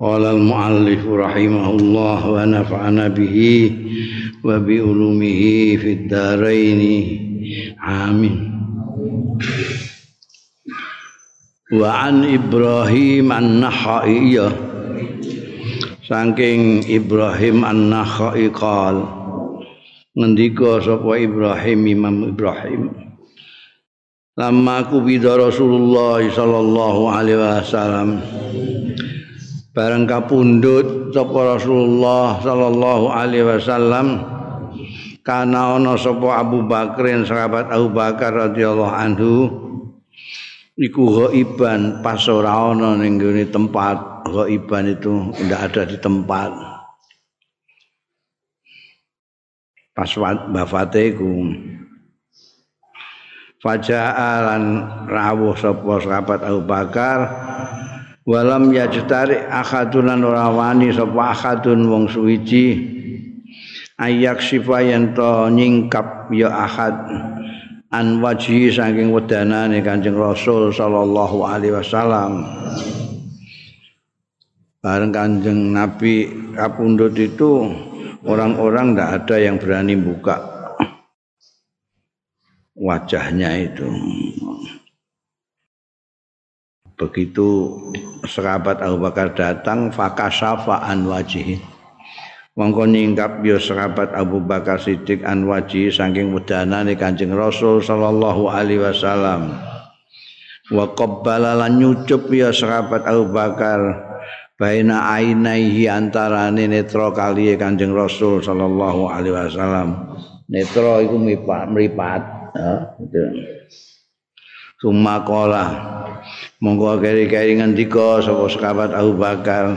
قال المؤلف رحمه الله ونفعنا به وبعلومه في الدارين آمين وعن إبراهيم النخعي saking Ibrahim An-Nakhai qal ngendika sapa Ibrahim Imam Ibrahim Lama kubida Rasulullah sallallahu alaihi wasallam Bareng kapundhut sapa Rasulullah sallallahu alaihi wasallam kana ana sapa Abu Bakrin sahabat Abu Bakar radhiyallahu anhu iku ghaiban pas ora ana ning tempat. Ghaiban itu ndak ada di tempat. Pas wafate iku Faja'alan rawuh sapa sahabat Abu Bakar walam yajtari akhadun ora wani sapa akhadun wong suwiji. Ayak sifa yen to nyingkap ya akhad. An wajhi saking wedanane Kanjeng Rasul sallallahu alaihi wasallam. Bareng Kanjeng Nabi kapundhut itu orang-orang ndak ada yang berani buka wajahnya itu begitu sahabat Abu Bakar datang fakasafa an wajhi mongko nyingkap ya sahabat Abu Bakar Siddiq an wajhi saking wedanane Kanjeng Rasul sallallahu alaihi wasallam. Wa qabbala lan nyucup ya sahabat Abu Bakar baina ainaihi antarane netra kali Kanjeng Rasul sallallahu alaihi wasallam. Netra iku mripat ya Sumakola monggo keri-keri ngendika sapa sahabat Abu Bakar.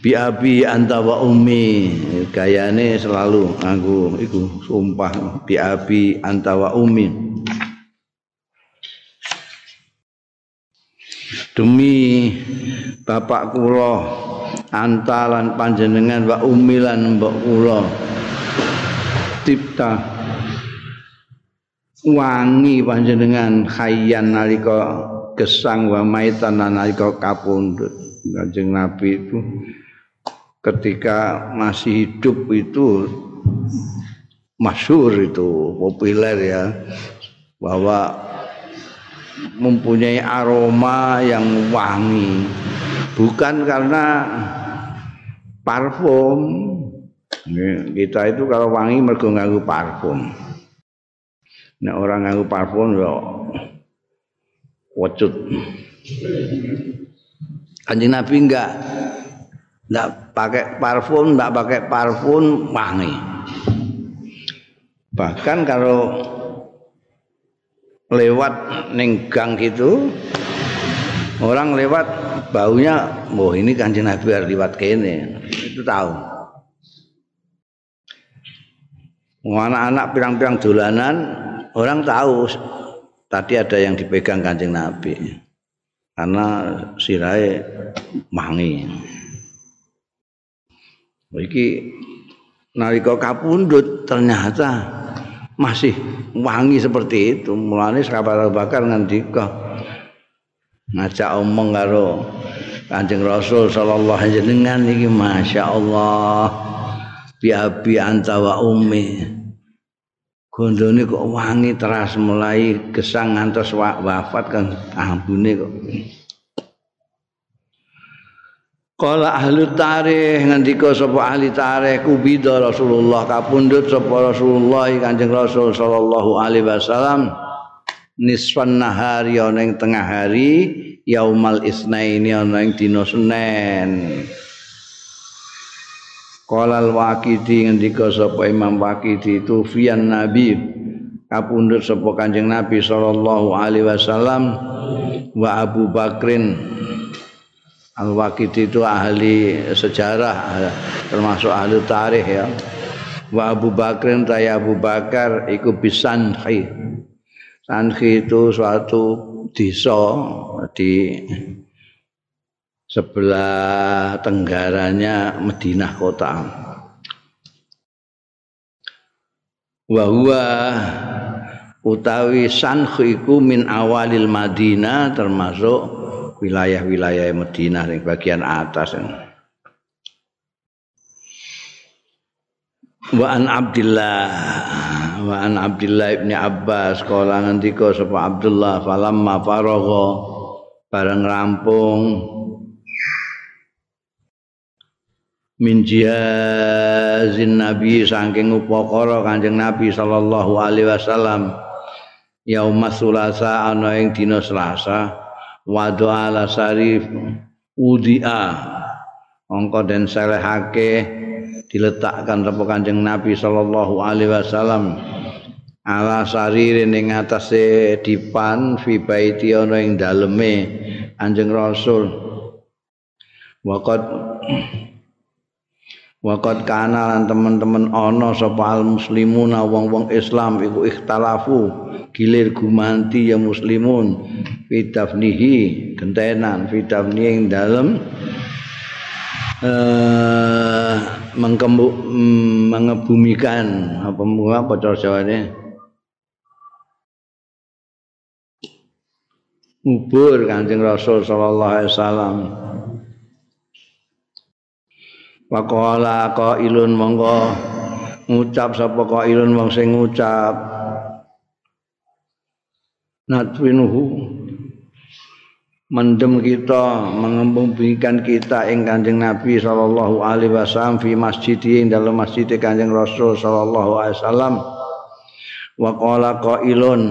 Bi abi anta wa ummi. Gayane selalu nganggo iku sumpah. Bi abi anta wa ummi. Demi bapak kula antalan panjenengan wa ummi lan mbok kula. Tipta wangi panjenengan khayyan nalika gesang wa maitan nalika kapundhut. Kanjeng Nabi itu ketika masih hidup itu masyhur itu populer ya bahwa mempunyai aroma yang wangi. Bukan karena parfum. Kita itu kalau wangi mergo nganggo parfum Nek orang nganggo parfum ya wecut. Kanjeng Nabi enggak enggak pakai parfum, enggak pakai parfum wangi. Bahkan kalau lewat ning gang gitu orang lewat baunya oh ini kanjeng Nabi harus lewat kene itu tahu anak-anak pirang-pirang dolanan orang tahu tadi ada yang dipegang kancing Nabi karena sirai mangi. Iki nalika kapundut ternyata masih wangi seperti itu. Mulane sahabat Abu Bakar ngendika ngajak omong karo Kanjeng Rasul sallallahu alaihi wasallam iki masyaallah bi abi anta wa ummi gondone kok wangi teras mulai gesang ngantos wafat kan ambune kok. Kala ahli tarikh ngendika sapa ahli tarikh kubida Rasulullah kapundhut sapa Rasulullah Kanjeng Rasul sallallahu alaihi wasallam nisfan nahari ana ing tengah hari yaumal isnaini ana ing dina Senin Qalal Waqidi ngendika sapa Imam Waqidi itu fian Nabi kapundhut sapa Kanjeng Nabi sallallahu alaihi wasallam wa Abu Bakrin Al-Waqidi itu ahli sejarah termasuk ahli tarikh ya. Wa Abu Bakrin taya Abu Bakar iku bisanhi. Sanhi itu suatu desa di sebelah tenggaranya Madinah kota. Wa huwa utawi Sanhi iku min awalil Madinah termasuk wilayah-wilayah Madinah yang bagian atas. Wa an Abdullah wa an Abdullah ibn Abbas kala ngendika sapa Abdullah falamma faragha bareng rampung min jihazin nabi saking upakara kanjeng nabi sallallahu alaihi wasallam. Yaumas sulasa ana ing dina selasa wadu ala sarif udia. Mongko den selehake diletakkan sapa Kanjeng Nabi sallallahu alaihi wasallam. Ala sarire ning atase dipan fi baiti ana ing daleme Kanjeng Rasul. Waqad waqad kana lan teman-teman ana sapa al muslimuna wong-wong Islam iku ikhtalafu gilir gumanti ya muslimun fitafnihi gentenan fitafnihi ing dalem eh mengkembu mm, mengebumikan apa apa cara jawane ngubur Kanjeng Rasul sallallahu alaihi wasallam Waqala qailun monggo. Ngucap sapa qailun wong sing ngucap. Natwinuhu mendem kita mengembangkan kita ing Kanjeng Nabi sallallahu alaihi wasallam fi masjid ing dalam masjid Kanjeng Rasul sallallahu alaihi wasallam. Wa qala qailun.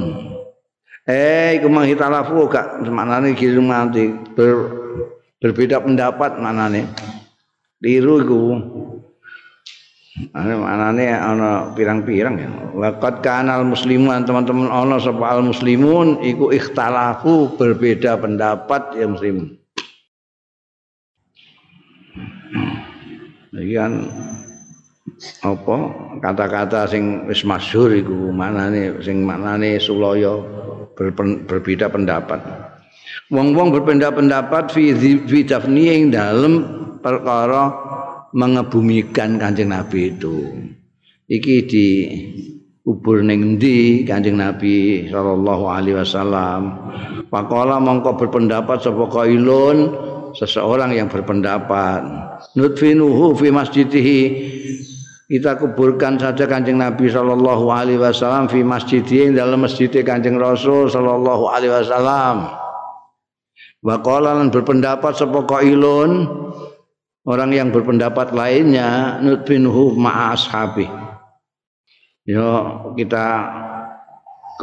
Eh iku mang hitalafu gak? Maknane iki nanti ber, berbeda pendapat maknane liru iku Ane manane ana pirang-pirang ya. Waqat kanal muslimun teman-teman ana sapa al muslimun iku ikhtalafu berbeda pendapat ya muslimun. Iki kan apa kata-kata sing wis masyhur iku manane sing maknane sulaya berbeda pendapat. Wong-wong berbeda pendapat fi dafni ing dalem perkara mengebumikan Kanjeng Nabi itu. Iki di kubur ning endi Kanjeng Nabi sallallahu alaihi wasallam. Pakola mongko berpendapat sapa kailun seseorang yang berpendapat nutfinuhu fi masjidihi kita kuburkan saja kanjeng Nabi Shallallahu Alaihi Wasallam di masjid dalam masjid kanjeng Rasul Shallallahu Alaihi Wasallam. Wakolan berpendapat sepokok ilun orang yang berpendapat lainnya nutbinhu ma'a ashabi. Ya kita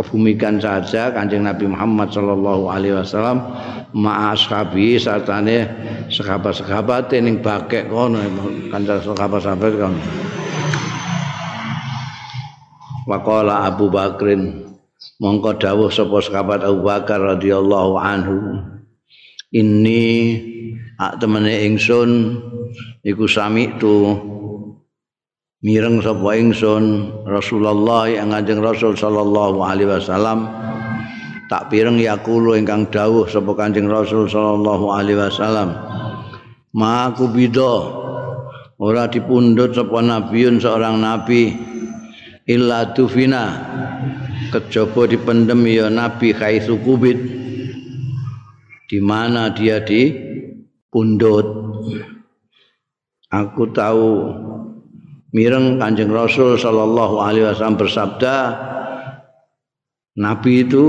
kebumikan saja kanjeng Nabi Muhammad sallallahu alaihi wasallam ma'a ashabi sartane sahabat-sahabat ning bakek kono kanjeng sahabat-sahabat kono. Waqala Abu Bakrin mongko dawuh sapa sahabat Abu Bakar radhiyallahu anhu ini ak temene ingsun iku sami tu mireng sapa ingsun Rasulullah yang Kanjeng Rasul sallallahu alaihi wasallam. Tak pireng yakulo ingkang dawuh sapa Kanjeng Rasul sallallahu alaihi wasallam. Ma aku bida ora dipundhut sapa nabiun seorang nabi illa tufina. Kejaba dipendem ya nabi khaisu kubit di mana dia di pundut? Aku tahu mireng Kanjeng Rasul sallallahu alaihi wasallam bersabda nabi itu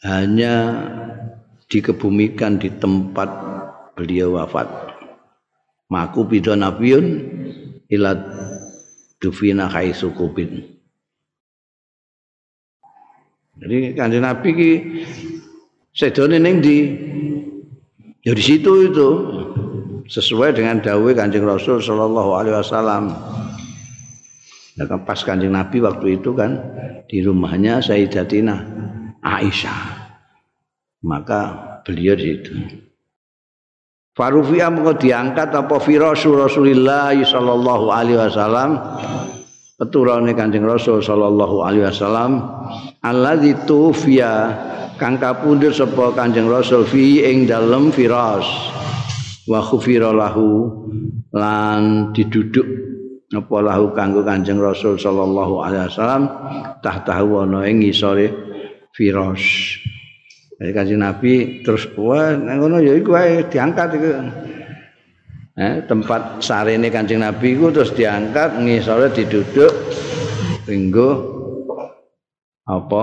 hanya dikebumikan di tempat beliau wafat. Maku bido nabiun ila dufina khaisu kubin jadi kanjeng nabi ki sedone ning di Ya di situ itu sesuai dengan dawai Kanjeng Rasul sallallahu alaihi wasallam. Ya kan pas Kanjeng Nabi waktu itu kan di rumahnya Sayyidatina Aisyah. Maka beliau di situ. Farufia mau diangkat apa firasu Rasulillah sallallahu alaihi wasallam peturane Kanjeng Rasul sallallahu alaihi wasallam alladzi tufiya kang kapundhut sapa Kanjeng Rasul fi ing dalem firas wa khufira lahu lan diduduk apa lahu kanggo Kanjeng Rasul sallallahu alaihi wasallam tahtahu ana ing ngisore firas Jadi kanjeng Nabi terus wah ngono ya wae diangkat iku. Eh, tempat sarene kanjeng Nabi iku terus diangkat ngisore diduduk hingga apa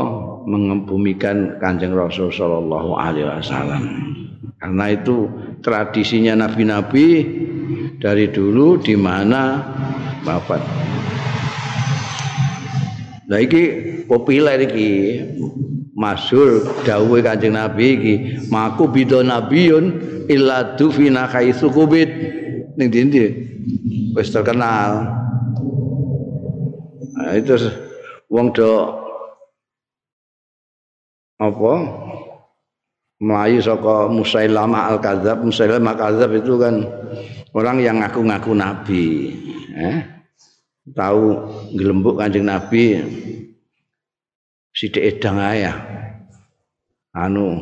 mengembumikan kanjeng Rasul Shallallahu Alaihi Wasallam. Karena itu tradisinya nabi-nabi dari dulu di mana bapak. Nah iki populer iki masyhur dawuhe Kanjeng Nabi iki maku bidho nabiyun illa dufina khaitsu kubit ning ndi wis terkenal. Nah, itu wong do apa? Melayu saka Musailamah al-Kadzab. Musailamah al-Kadzab itu kan orang yang ngaku-ngaku nabi eh? tahu gelembuk kanjeng nabi sithik edang ae anu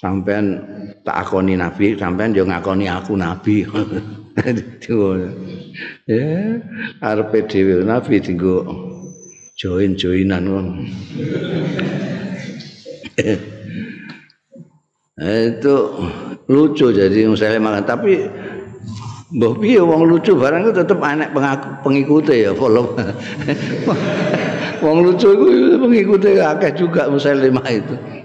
sampean tak akoni nabi sampean yo ngakoni aku nabi. Ya arepe dhewe nabi dienggo join-joinan. Wong itu lucu jadi misalnya makan. Tapi mbah piye wong lucu? Barang itu tetep anak pengikute ya follow. Wong lucu itu pengikutnya akeh juga Musailimah itu.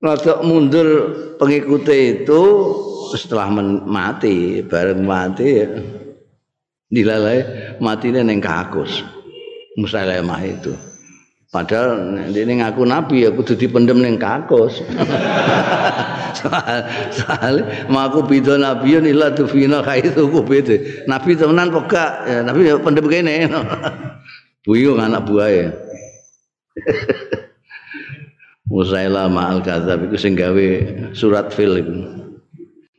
Rada mundur pengikutnya itu setelah mati, bareng mati. Dilalai matinya neng kakus. Musailimah itu. Padahal ini ngaku nabi ya kudu dipendem ning kakus. soal maku bidho nabiun illa tufina khaitu kubete. Nabi temenan kok gak? Ya, nabi pendem kene. buyung anak buaya Musailah ma'al kadzab iku sing gawe surat fil.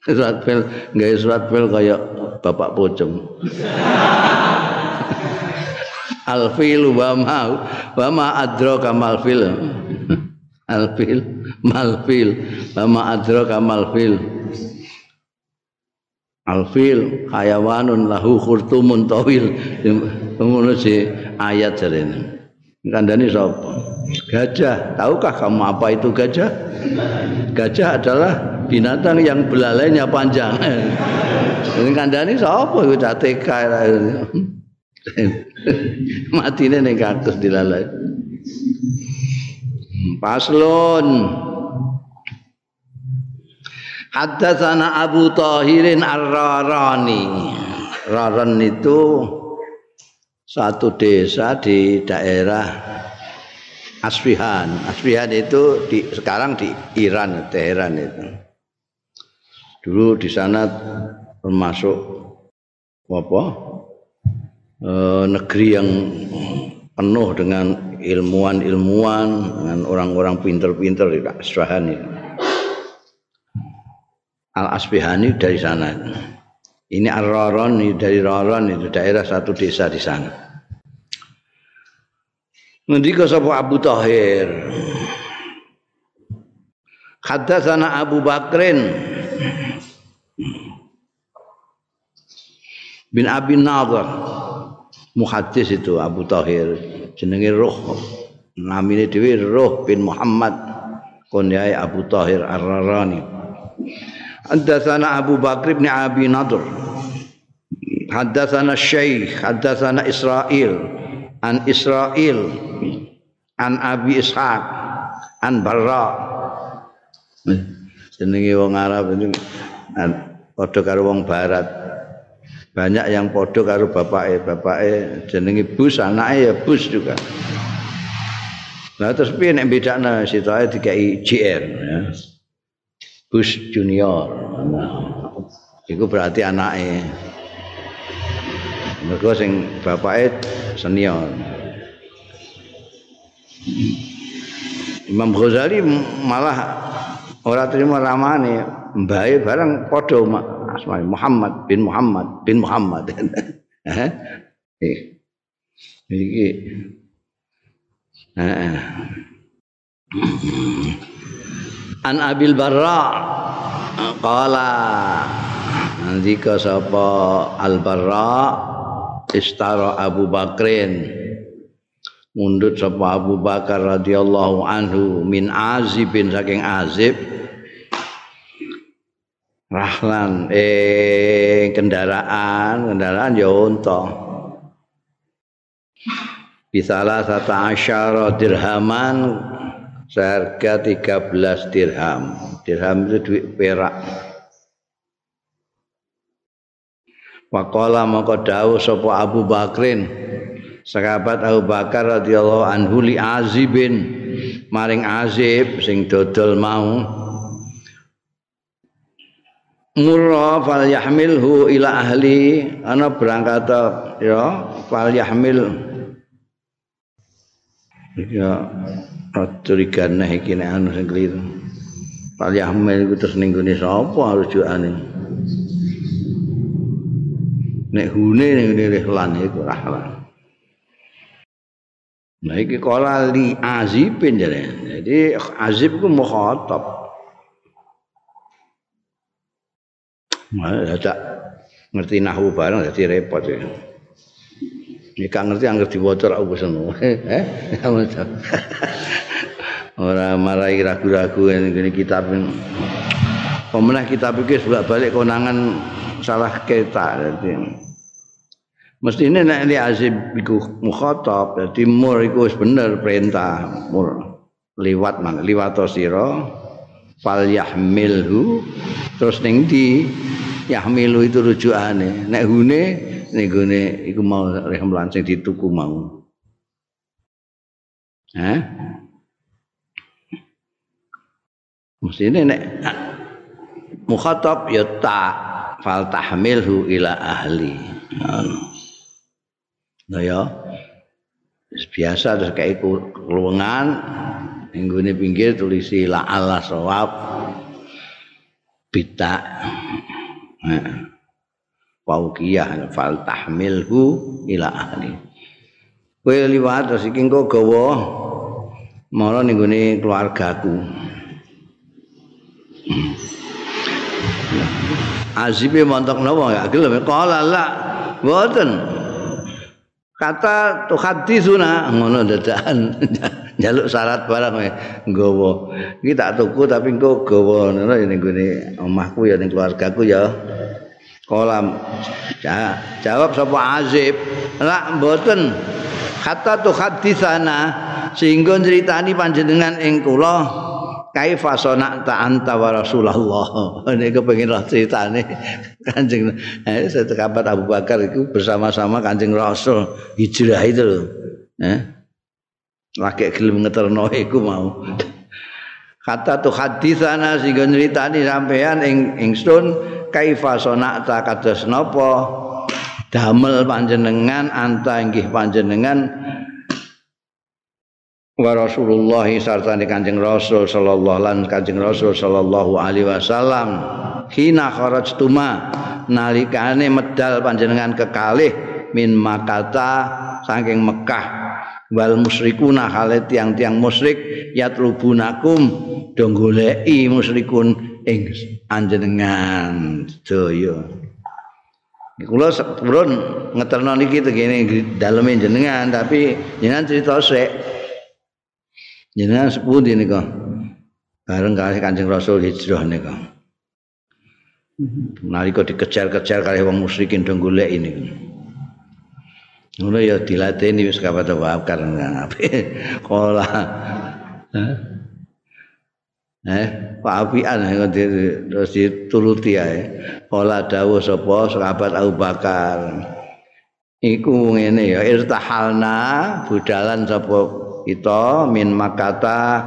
Surat fil gawe surat fil kaya bapak pocong. Al fil wa ma wa ma adraka mal fil. Al fil mal fil wa ma adraka mal fil. Al fil hayawanun lahu khurtumun tawil. Ngono sih ayat jarene. Kandani sapa? Gajah. Tahukah kamu apa itu gajah? Gajah adalah binatang yang belalainya panjang. Ini kandani sapa iku TK. Matine ning kaktus dilalai. Paslon. Haddatsana Abu Tahirin Ar-Rarani. Raran itu satu desa di daerah Asfihan. Asfihan itu di, sekarang di Iran, Teheran itu. Dulu di sana termasuk apa? E, negeri yang penuh dengan ilmuwan-ilmuwan, dengan orang-orang pinter-pinter di Asfihan itu. Al Asfihani dari sana. Ini Ar-Raron dari Raron itu daerah satu desa di sana. Ngendika sapa Abu Tahir. Haddatsana Abu Bakrin bin Abi Nadhr. Muhaddis itu Abu Tahir jenenge Ruh. Namine dhewe Ruh bin Muhammad kunyai Abu Tahir Ar-Rarani. Haddatsana Abu Bakr bin Abi Nadhr. Haddatsana Syekh, haddatsana Israil an Israil an Abi Ishaq an Barra. Jenenge wong Arab ini padha karo wong barat. Banyak yang padha karo bapake, bapake jenenge Bus, anake ya Bus juga. Nah terus piye nek bedakno sitae dikai JR ya. Bush Junior. Itu berarti anaknya. Mereka sing bapaknya senior. Imam Ghazali malah ora terima ramane mbae bareng padha asma Muhammad bin Muhammad bin Muhammad eh iki eh An Abil Barra. Qala Andika sapa Al Barra? Istara Abu Bakrin. Mundut sapa Abu Bakar radhiyallahu anhu min Azib bin saking Azib. Rahlan eh kendaraan kendaraan ya unta. Bisalah satu asyara dirhaman seharga 13 dirham. Dirham itu duit perak. Waqala maka dawuh sapa Abu Bakrin sahabat Abu Bakar radhiyallahu anhu li Azibin maring Azib sing dodol mau. Murra fal yahmilhu ila ahli. Ana berangkat ya fal yahmil. Ya curigan iki nek anu sing keliru fal yahmil iku terus ning gone sapa rujukane nek hune ning ngene lan iku rahlan nah iki kala li azibin jare jadi azib ku mukhatab. Malah tak ngerti nahu bareng jadi repot ya. Kan ngerti angker diwaca ra wis ngono. Eh? Ora marai ragu-ragu ngene kitab. Pemenah kitab iki bolak-balik konangan salah kita dadi mesti ini nek li azib iku mukhatab dadi mur iku wis bener perintah mur. Liwat mana? Liwat sira. Fal yahmilhu. Terus ning di yahmilu itu rujukane. Nek hune ning gone iku mau rehmlan sing dituku mau. Hah? Mesti ini nek mukhatab ya tak fal tahmilhu ila ahli. Nah ya biasa terus kayak keluangan minggu ini pinggir tulisi la ala sawab bita Paukiyah fal tahmilhu ila ahli. Kowe liwat terus iki engko gawa mara ning keluargaku. Azibe montok napa? Ya gelem. Kala la. Mboten. Kata tu hadisuna ngono dadakan njaluk syarat barang nggawa. Iki tak tuku tapi engko gawa ngono ning gone omahku ya ning keluargaku ya kolam. Jawab sapa azib? La mboten. Kata tu hadisana sehingga ceritani panjenengan ing kula kaifa sanata anta wa rasulullah? Niku pengen roh critane kanjeng eh kabar Abu Bakar itu bersama-sama kanjeng Rasul. Hijrah itu loh eh? Lagi gelem ngeterno iku mau. Kata tuh hadisana sehingga nyeritani sampean ing ingsun kaifa sanata kados napa? Damel panjenengan anta inggih panjenengan wa Rasulullah sartane Kanjeng Rasul sallallahu lan Kanjeng Rasul sallallahu alaihi wasallam. Hina kharajtuma nalikane medal panjenengan kekalih min Makata saking Mekah wal musyrikuna hale tiang-tiang musyrik yatlubunakum do goleki musyrikun ing anjenengan sedaya. Kula sepurun ngeterno niki tegene daleme jenengan tapi jenengan cerita sik. Jenengan sepundi nika? Bareng kali Kanjeng Rasul hijrah nika. Nalika dikejar-kejar kali wong musyrikin do golek ini ngono ya dilateni wis kapada wae karena ape kala eh Pak Apian terus dituruti ae. Kala dawuh sapa? Sahabat Abu Bakar. Iku ngene ya irtahalna budalan sapa kita min makata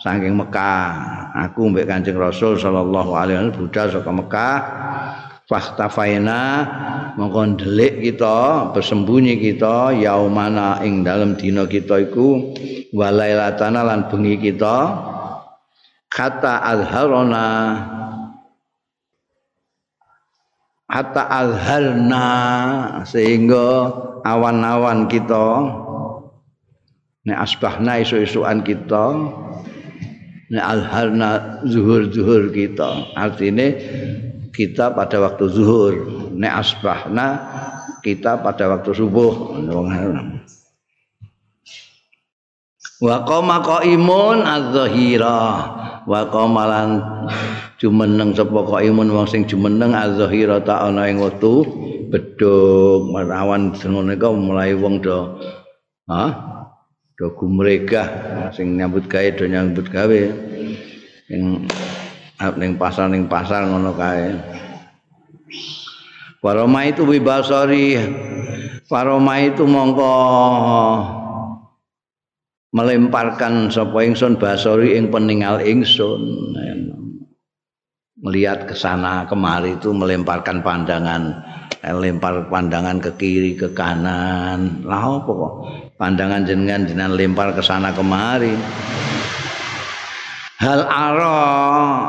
saking Mekah. Aku mbek Kanjeng Rasul sallallahu alaihi wasallam budal saka Mekah. Fahtafaina mongko ndelik kita bersembunyi kita yaumana ing dalam dina kita iku walailatana lan bengi kita kata azharona. Hatta azharna. Sehingga awan-awan kita nek asbahna isu-isuan kita nek azharna zuhur-zuhur kita. Artinya kita pada waktu zuhur nek asbahna kita pada waktu subuh. Wa qama qaimun az-zahira wa qamalan jumeneng sapa qaimun wong sing jumeneng az-zahira ta ana ing wektu bedhog. Menawan ngono mulai wong do ha? Do gumregah sing nyambut gawe do nyambut gawe. Ing ning pasar ning pasar ngono kae. Paroma itu wibasari Paroma itu mongko melemparkan sapa ingsun basori ing peninggal ingsun. Melihat ke sana kemari itu melemparkan pandangan lempar pandangan ke kiri ke kanan. Lah apa kok? Pandangan jenengan jenengan lempar ke sana kemari. Hal ara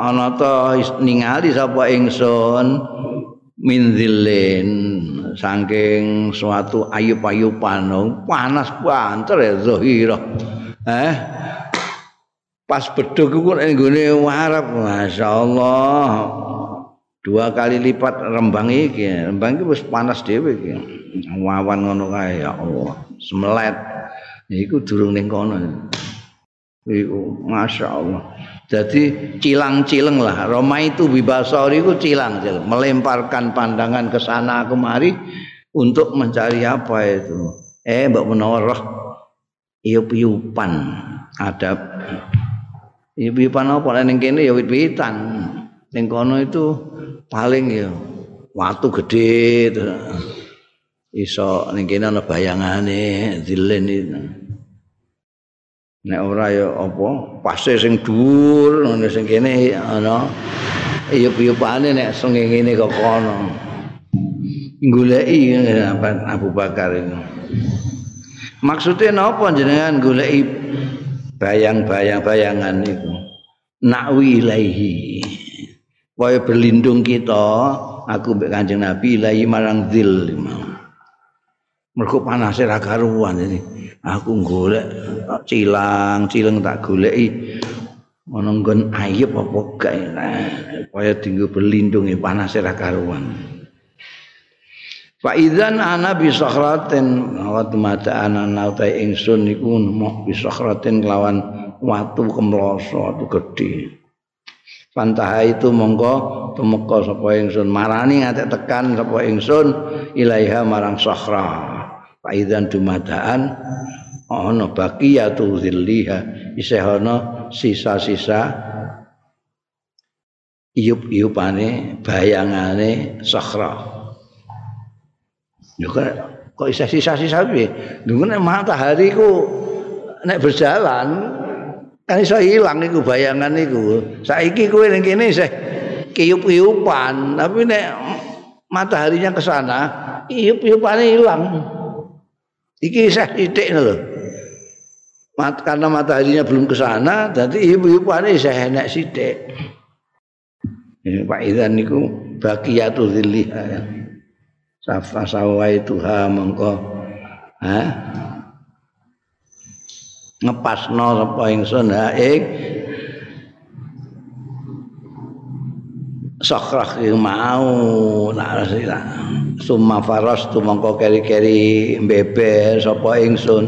ana to ningali sapa ingsun min zillin saking suatu ayub-ayupan panas banter ya zahira eh pas beduk iku nek nggone warep masyaallah. Dua kali lipat rembang iki rembang iki wis panas dhewe iki. Wawan ngono kae ya Allah semelet. Iku durung ning kono. Iku masyaallah jadi cilang-cileng lah. Roma itu bibasori itu cilang melemparkan pandangan ke sana kemari untuk mencari apa itu. Eh mbak menorah iup-iupan adab iup-iupan apa? Ning kene ya wit-witan. Ning kono itu paling ya watu gede iso ning kene ana bayangane dilen itu nek ora ya apa pase sing dhuwur ngene sing kene ana iup-iupane nek sengenge kok kono goleki Abu Bakar itu Maksudnya napa jenengan goleki bayang-bayang bayangan itu? Nakwi ilaihi. Waya berlindung kita, aku mbek Kanjeng Nabi ilahi marang dzil. Mergo panase ra karuan ini. Aku golek cilang, cilang tak goleki ana nggon ayep apa gak. Waya dinggo berlindung panase ra karuan. Fa idzan ana bi sakhratin wa tumata ana nautai ingsun niku nemu bi sakhratin kelawan watu kemloso watu gedhe. Pantaha itu monggo tumeka sapa ingsun marani ngatek tekan sapa ingsun ilaiha marang sakhra. Fa idzan dumadaan ana baqiyatu zilliha isih ana sisa-sisa iyup-iyupane bayangane sakhra. Ya kok kok isa sisa-sisa piye? Lho nek matahari ku nek berjalan kan iso ilang iku bayangan iku. Saiki kowe ning kene isih kiyup-kiyupan, tapi nek mataharinya ke sana, kiyup-kiyupane ilang. Iki isih titik lho. Mat, karena mataharinya belum ke sana, jadi ibu-ibuannya saya enak sidik. Pak Idan niku bagiyatul zilliha ya. safa sawaituha mengko ha ngepasno sapa ingsun ha ing sakrah mau. Nasira summa faras tu mongko keri-keri beber sapa ingsun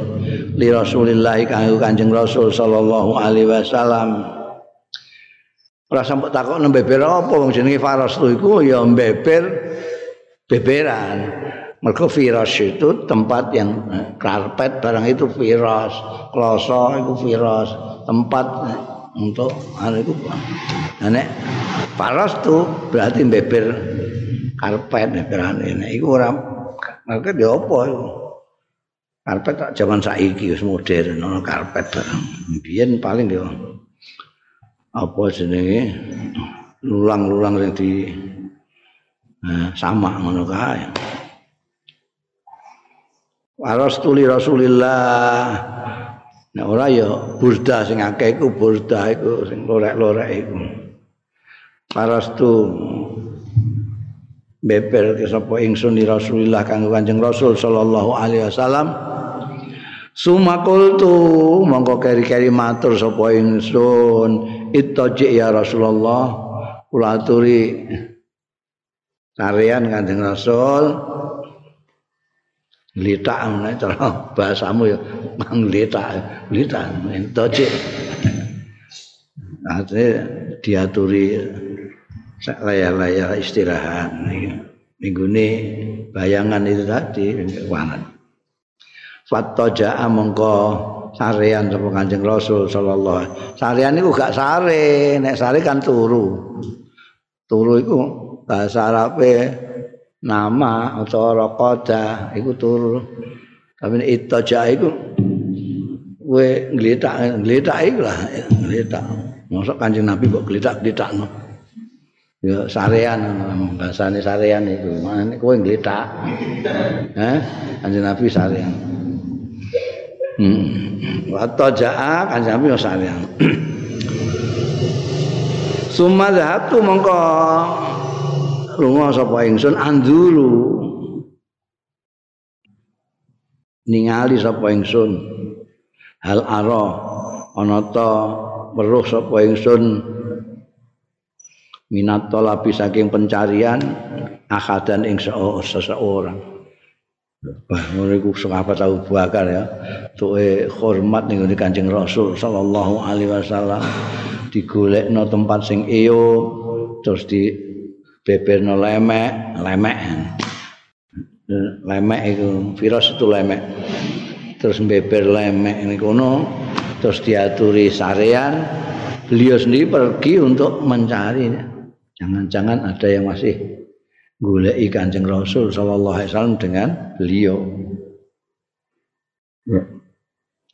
li Rasulillah kanggo Kanjeng Rasul sallallahu alaihi wasallam. Ora sampe takok nembe beber apa wong jenenge faras tu iku ya beber beberan. Mergo firas itu tempat yang eh, karpet barang itu firas, kloso itu firas, tempat eh, untuk anu itu. Nek paras tuh berarti beber karpet beberan ini. Iku ora mereka dia apa itu? Karpet tak zaman saiki wis modern ono karpet barang. Biyen paling dia apa jenenge lulang-lulang yang di Nah, sama ngono kae. Warastuli Rasulillah Nek ora ya burda sing akeh iku burda iku sing lorek-lorek iku. Parastu beber ke sapa ingsun di Rasulillah kanggo Kanjeng Rasul sallallahu alaihi wasallam. Sumakultu mongko keri-keri matur sapa ingsun ittaji ya Rasulullah kula aturi tarian Kanjeng Rasul litak cara bahasamu ya mang litak litak ittaji Artinya diaturi layar-layar istirahat minggu ini bayangan itu tadi keuangan Fatoja'a mongko sarean sapa Kanjeng Rasul sallallahu alaihi Sarean iku gak sare, nek sare kan turu. Turu iku bahasa Arabe nama atau raqada iku turu. Tapi nek itoja'a iku kowe ngletak ngletak iku lah ngletak. Mosok Kanjeng Nabi kok ngletak-ngletakno. Ya sarean bahasane sarean iku. Mane kowe ngletak. Heh, Kanjeng Nabi sarean. Hmm. Wa ja'a kan sampe yo sayang. Suma dhatu mongko lunga sapa ingsun andulu. Ningali sapa ingsun. Hal ara ana ta weruh sapa ingsun minat talabi saking pencarian akadan ing seseorang. Wah, ngono iku sahabat Abu Bakar ya. Tuke hormat ning Kanjeng Rasul sallallahu alaihi wasallam. Digolekno tempat sing iyo terus di beberno lemek, lemek. Lemek itu virus itu lemek. Terus beber lemek ini terus diaturi sarean beliau sendiri pergi untuk mencari jangan-jangan ada yang masih goleki Kanjeng Rasul sallallahu alaihi wasallam dengan beliau. Ya.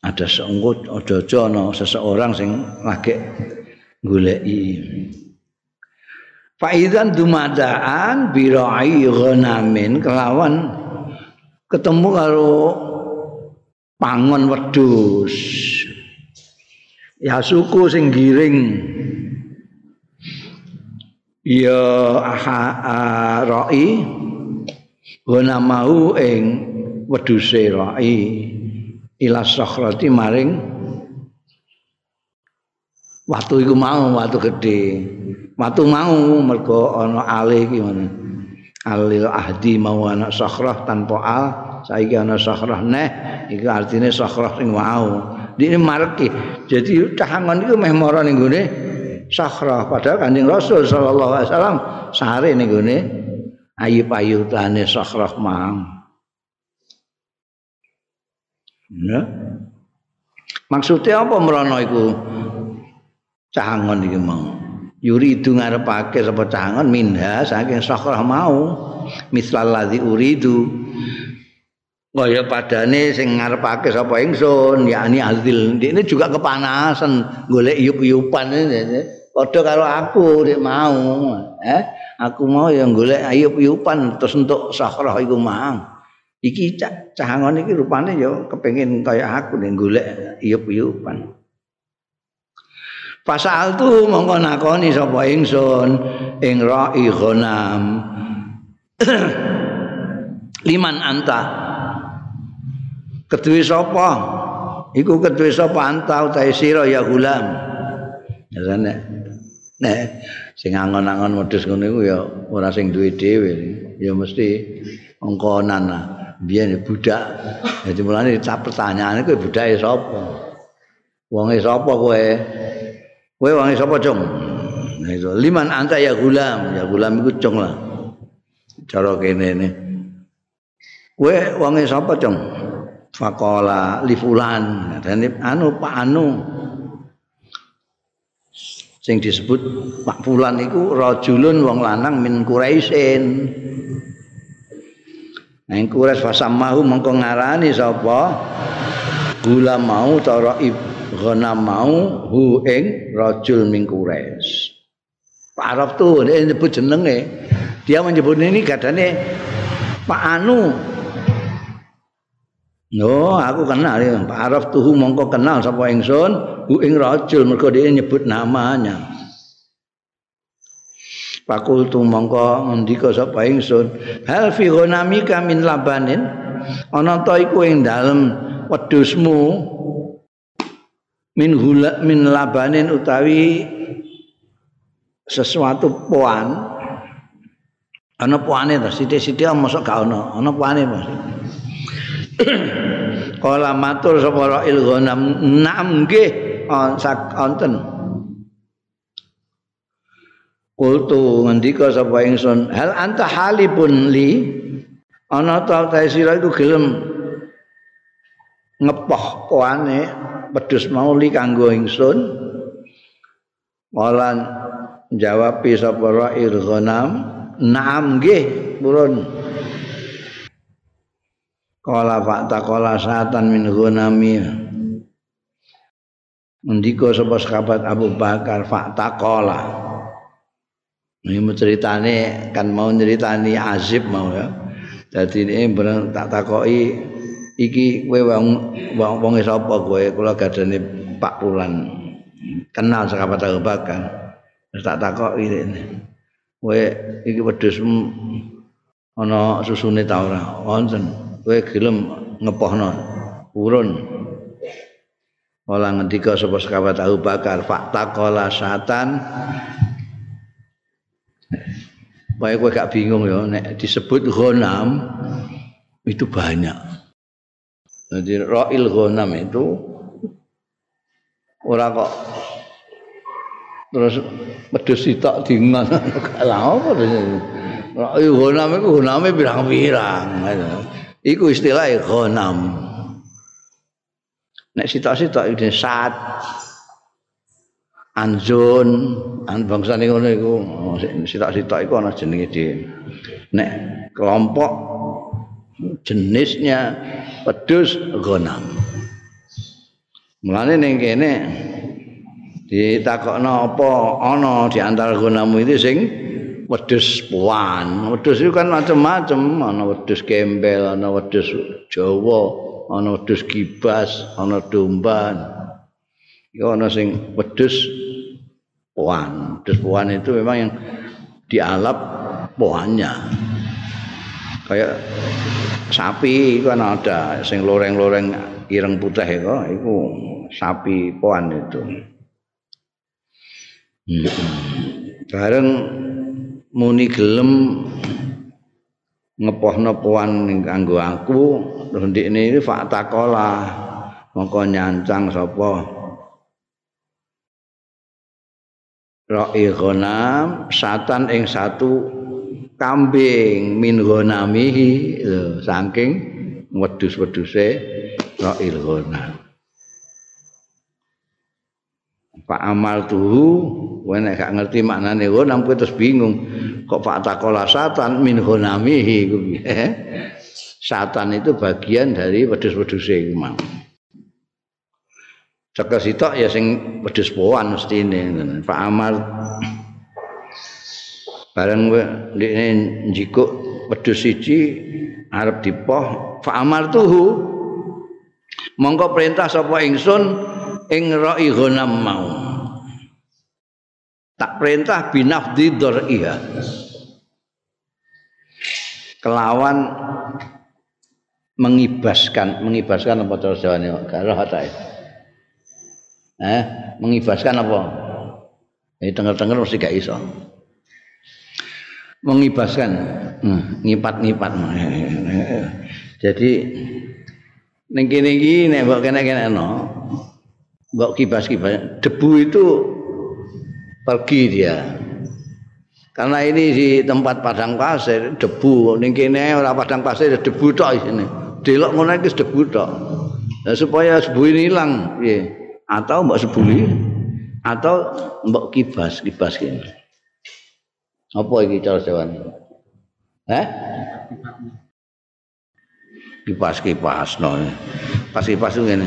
Ada seenggut ojo-ojo no, seseorang sing lagi goleki. Faizan dumadaan birai ghanamin kelawan ketemu karo pangon wedhus. Ya suku sing giring. Ya aha roi. Guna mau ing weduse roi. Ila sakhrati maring watu iku mau watu gede watu mau mergo ana ale iki ngono. Alil ahdi mau anak sakhrah tanpa al saiki ana sakhrah neh iku artine sakhrah sing mau dene mareki jadi cahangon iku meh mara ning gone sakhrah padahal kanjeng Rasul sallallahu alaihi wasallam sare ning gone ayu-ayutane sakhrah mang. Ya. Maksudnya apa merono iku? Cahangon iki mau. Yuri itu ngarepake sapa cahangon minha saking sakhrah mau. Mislal ladzi uridu. Kaya padane sing ngarepake sapa ingsun, yakni azil. Ini juga kepanasan golek iyup-iyupan ini. Padha karo aku nek mau, eh? Aku mau yang golek iyup-iyupan terus untuk sahrah iku mang. Iki cahangon iki rupane ya kepengin kaya aku nek golek iyup-iyupan. Pasal tu mongko nakoni sapa ingsun ing ra'i ghanam. Liman anta keduwe sapa? Iku keduwe sapa? Anta utahe sira ya gulam. Ya nek sing angon-angon wedhus ngono iku ya ora sing duwe dhewe. Ya mesti ongkonan lah. Biyen budak. Jadi mulane tak pertanyaane kowe budake sapa? Wonge sapa kowe? Kowe wonge sapa cung? Nah liman anta ya gulam. Ya gulam iku cung lah. Cara kene ne. Kowe wonge sapa cung Fakola li fulan dan anu Pak Anu sing disebut Pak Fulan iku rajulun wong lanang min Quraisyin. Nang Quraisy fasamahu mengko ngarani sapa? Gula mau cara ibghana mau hu ing rajul min Quraisy. Pak Arab tuh nyebut jenenge. Dia menyebut ini gadane Pak Anu No, aku kenal ya. Araf tuhu mongko kenal sapa ingsun, bu ing rajul mergo dia nyebut namanya. Fakultu mongko ngendika sapa ingsun, hal fi ghanamika min labanin? Ana ta iku ing dalem wedhusmu min hula min labanin utawi sesuatu puan ana puane to sithik-sithik mosok gak ana ana puane Mas Kala matur sapa Ra'il Ghanam nam nggih wonten Kultu ngendika sapa ingsun hal anta halipun li? Ana ta ta sira iku gelem ngepoh puane pedus mau li kanggo ingsun. Walan jawab sapa Ra'il Ghanam nam nggih purun Kala fakta kala satan min gunami Mendiko sapa sahabat Abu Bakar fakta kala Ini ceritane kan mau ceritani azib mau ya. Jadi ini bener tak takoi Iki kowe wong wong wong kowe? Kula gadane Pak Pulan. Kenal sahabat Abu Bakar. Tak takoki ini. Kowe iki wedhusmu ana susune ta ora? Wonten kowe gelem ngepohno. Urun. Ola ngendika sapa sekabat Abu Bakar fakta kola satan Baik kowe gak bingung ya nek disebut ghanam itu banyak. Jadi ra'il ghanam itu ora kok terus pedus sitok dingan. Lha apa ra'il ghanam iku ghaname pirang-pirang Iku istilah ghanam. Nek sitok-sitok iki sat anzun, an bangsa ning ngono iku sitok-sitok iku ana jenenge dhewe. Nek kelompok jenisnya pedus ghanam. Mulane ning kene ditakokno apa ana di antara ghanamu itu sing wedhus puan. Wedhus itu kan macam-macam, ana wedhus gembel, ana wedhus Jawa, ana wedhus gibas, ana domba. Iku ana sing wedhus puan. Wedhus puan itu memang yang dialap puannya. Kayak sapi itu kan ada sing loreng-loreng ireng putih itu, itu sapi puan itu. Hmm. Bareng muni gelem ning kanggo aku terus ndikne iki fakta kola mongko nyancang sapa? Ra'i ghanam satan ing satu kambing min ghanamihi. Saking wedhus-wedhuse Ra'il ghanam Pak amal tuhu, kowe nek gak ngerti maknane wo nang terus bingung. Kok Pak takola satan min honamihi iku Satan itu bagian dari wedhus-wedhuse iku mau. Cekel sitok ya sing wedhus poan mesti ini. Pak amal bareng ndekne njikuk wedhus siji arep dipoh Pak amal tuhu mongko perintah sapa ingsun ing ra'i ghanam mau. Tak perintah binafdi dzar'iha kelawan mengibaskan mengibaskan apa terus jawane karo ta eh mengibaskan apa? Ini tengah-tengah mesti gak iso. Mengibaskan. Hmm, ngipat-ngipat. Jadi ning kene iki nek mbok kene-kene no mbok kibas-kibas debu itu pergi dia. Karena ini di tempat padang pasir debu. Ning kene ora padang pasir debu tok isine delok ngono iki debu tok. Nah, supaya debu ini hilang ya. atau mbok sebuli? Atau mbok kibas kibas kene. Apa iki cara jawane eh kipas kipas no pas kipas ngene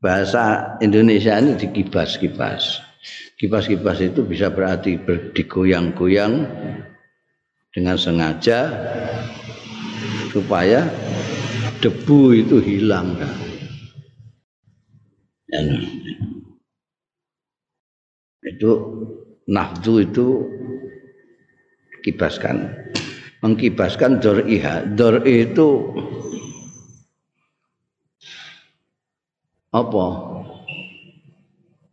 bahasa Indonesia ini dikibas-kibas. Kibas-kibas itu bisa berarti digoyang-goyang dengan sengaja supaya debu itu hilang. Dan itu nafdu itu kibaskan. Mengkibaskan dor'iha dor'i itu apa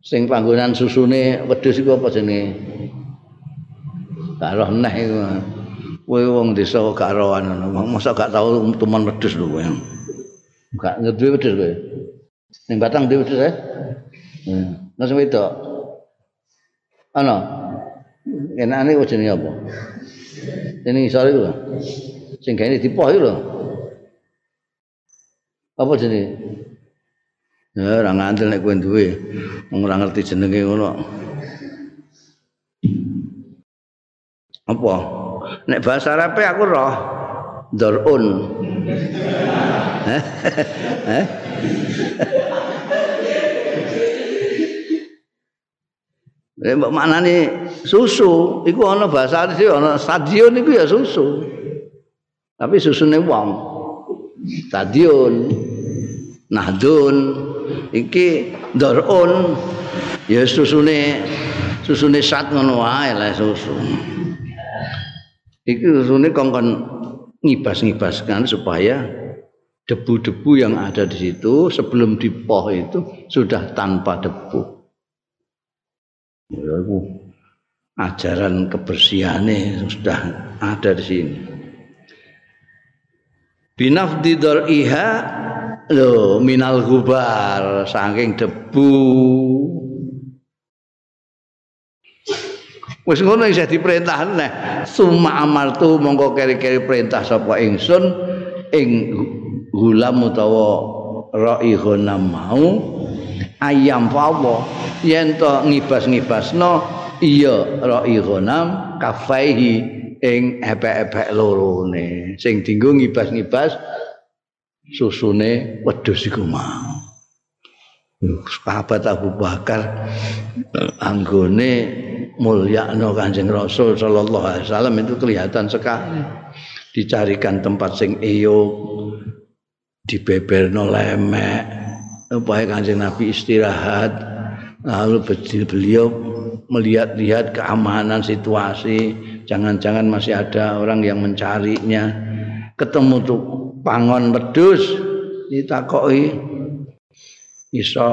sing panggonan susune wedhus iku apa jenenge gak roh neh iku kowe wong desa gak rohan ngono masa gak tau teman wedhus lho kowe gak ngerti wedhus kowe ning batang dhewe wedhus eh Nah, sing wedok. Ana. Enake jenenge apa? Ini isore iku. Sing gawe dipoh lho. Apa jenenge? Ya ora ngandel nek kowe duwe. Wong ora ngerti jenenge ngono. Apa? Nek bahasa Arab aku roh Dorun. Heh. Eh mbok maknane susu iku ana bahasa iki ana stadion iku ya susu. Tapi susune wong. Stadion nahdun iki dorun ya susune susune sat ngono wae lah susu. Iki susune kongkon ngibas-ngibaskan supaya debu-debu yang ada di situ sebelum dipoh itu sudah tanpa debu. ya itu ajaran kebersihannya sudah ada di sini binafdi iha lo minal gubar saking debu. Wis ngono isih diperintah neh. Summa amartu mongko keri-keri perintah sapa ingsun ing gulam utawa raihuna mau ayam fawo yen to ngibas-ngibasno iya ra'i ghanam kafaihi ing epek-epek lorone. Sing dinggo ngibas-ngibas susune wedhus iku mau. Sahabat Abu Bakar anggone mulyakno Kanjeng Rasul sallallahu alaihi wasallam itu kelihatan sekali. Dicarikan tempat sing eyuk dibeberno lemek supaya Kanjeng Nabi istirahat. Lalu beliau melihat-lihat keamanan situasi. Jangan-jangan masih ada orang yang mencarinya. Ketemu tuh pangon wedus ditakoi iso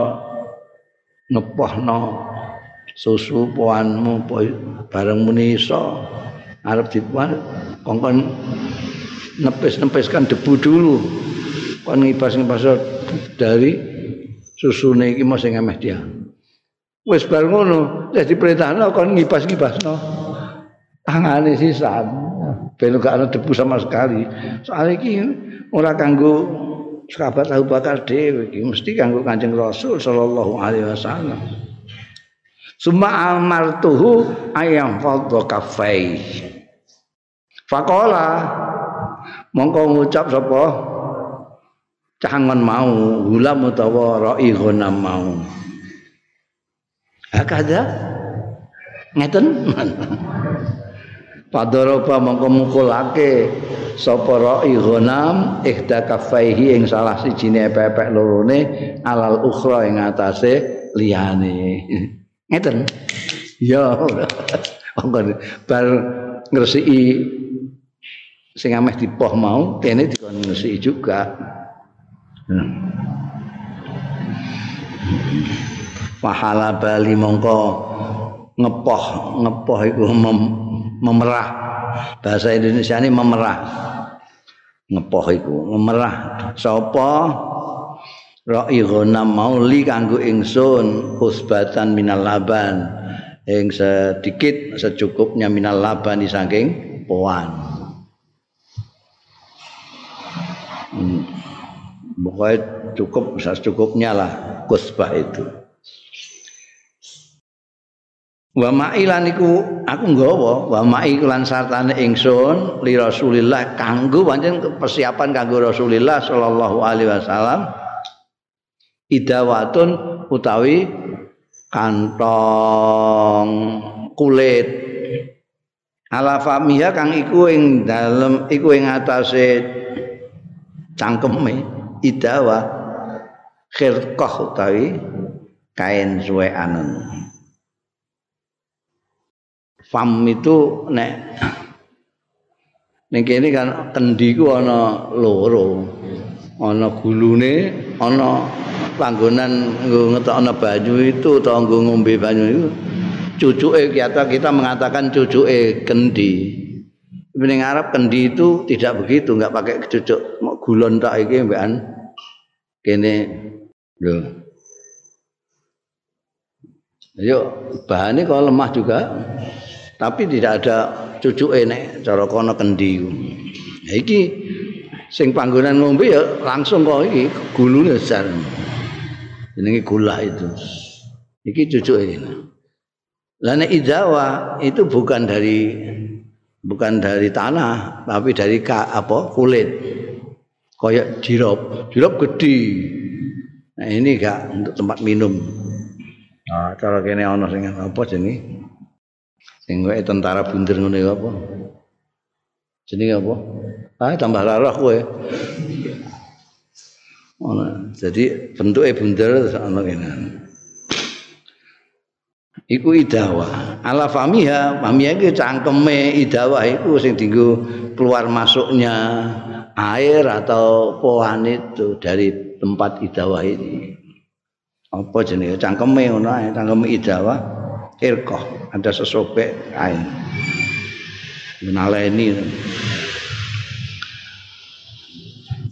ngepohno susu poanmu bareng muni iso. Arep dipuan kongkon nepis-nepiskan debu dulu. Kon ngibas-ngibas dari susune iki mesti ngemeh dia. Wis bar ngono wis diperintahno kon ngipas-ngipasno tangane sisan ben gak ana debu sama sekali. Soal iki ora kanggo sahabat Abu Bakar dhewe iki mesti kanggo Kanjeng Rasul sallallahu alaihi wasallam Suma amartuhu ayam fadha kafai. Faqala mongko ngucap sapa cangon mau gulam utawa ra'i ghanam mau. Hakada ngeten. Padoroba mongko mukulake sapa ra'i ghanam ihda kafaihi ing salah sijine pepek lorone alal ukhra ing atase liyane. Ngeten. Ya. Monggo bar ngresiki sing ameh dipoh mau kene dikon ngresiki juga. Hmm. pahala bali mongko ngepoh ngepoh iku memerah. Bahasa Indonesia ini memerah. Ngepoh iku memerah. Sapa? Ra'i ghanam mauli kanggo ingsun usbatan minal laban. Ing sedikit secukupnya minal laban saking poan hmm. cukup secukupnya lah kusbah itu Wa ma'ilan iku aku nggawa wa ma'i lan sartane ingsun li Rasulillah kanggo pancen persiapan kanggo Rasulillah sallallahu alaihi wasallam idawatun utawi kantong kulit. Ala famiha kang iku ing dalem iku ing atase cangkeme idawa khirqah utawi kain suweanen fam itu nek ning kene kan kendi ku ana loro ana gulune ana panggonan nggo ngetokno banyu itu utawa nggo ngombe banyu itu cucuke kita kita mengatakan cucuke kendi. Ning Arab kendi itu tidak begitu, enggak pakai cucuk gulon tak iki mbekan kene lho. Yo bahannya kalau lemah juga, tapi tidak ada cucuke nek cara kono kendi. Nah, iki sing panggonan ngombe ya langsung kok iki gulune besar. Jenenge gula itu. Iki cucuke ini. Lana idawa itu bukan dari bukan dari tanah, tapi dari ka, apa kulit. Kayak jirop, jirop gede. Nah ini gak untuk tempat minum. Nah, cara kene ana sing apa jenenge? Sing tentara bunder ngono apa? Jenenge apa? Ah tambah larah kowe. jadi bentuknya bunder ana kene. iku idawa ala famiha famiha iki cangkeme idawa iku sing dienggo keluar masuknya air atau pohon itu dari tempat idawa ini apa jenenge cangkeme ngono cangkeme idawa irqah ada sesobek air menaleni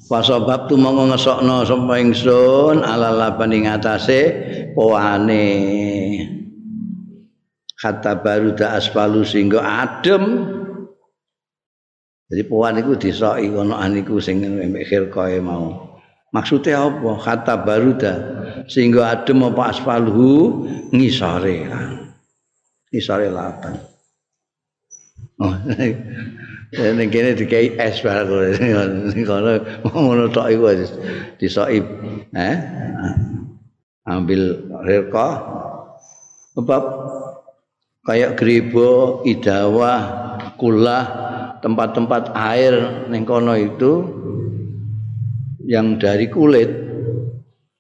Pasabab tu monggo ngesokno sapa ingsun ala laban ing atase pohane kata baru da asfalu sehingga adem. Jadi puan itu disoki kono aniku sing mikir koe mau. Maksudnya apa? Kata baru da sehingga adem apa asfalu ngisore ngisore lapan oh ini kini dikai es barang ini kono ngono tok iku disoki eh ambil rilka sebab kayak gribo, idawa, kulah, tempat-tempat air ning kono itu yang dari kulit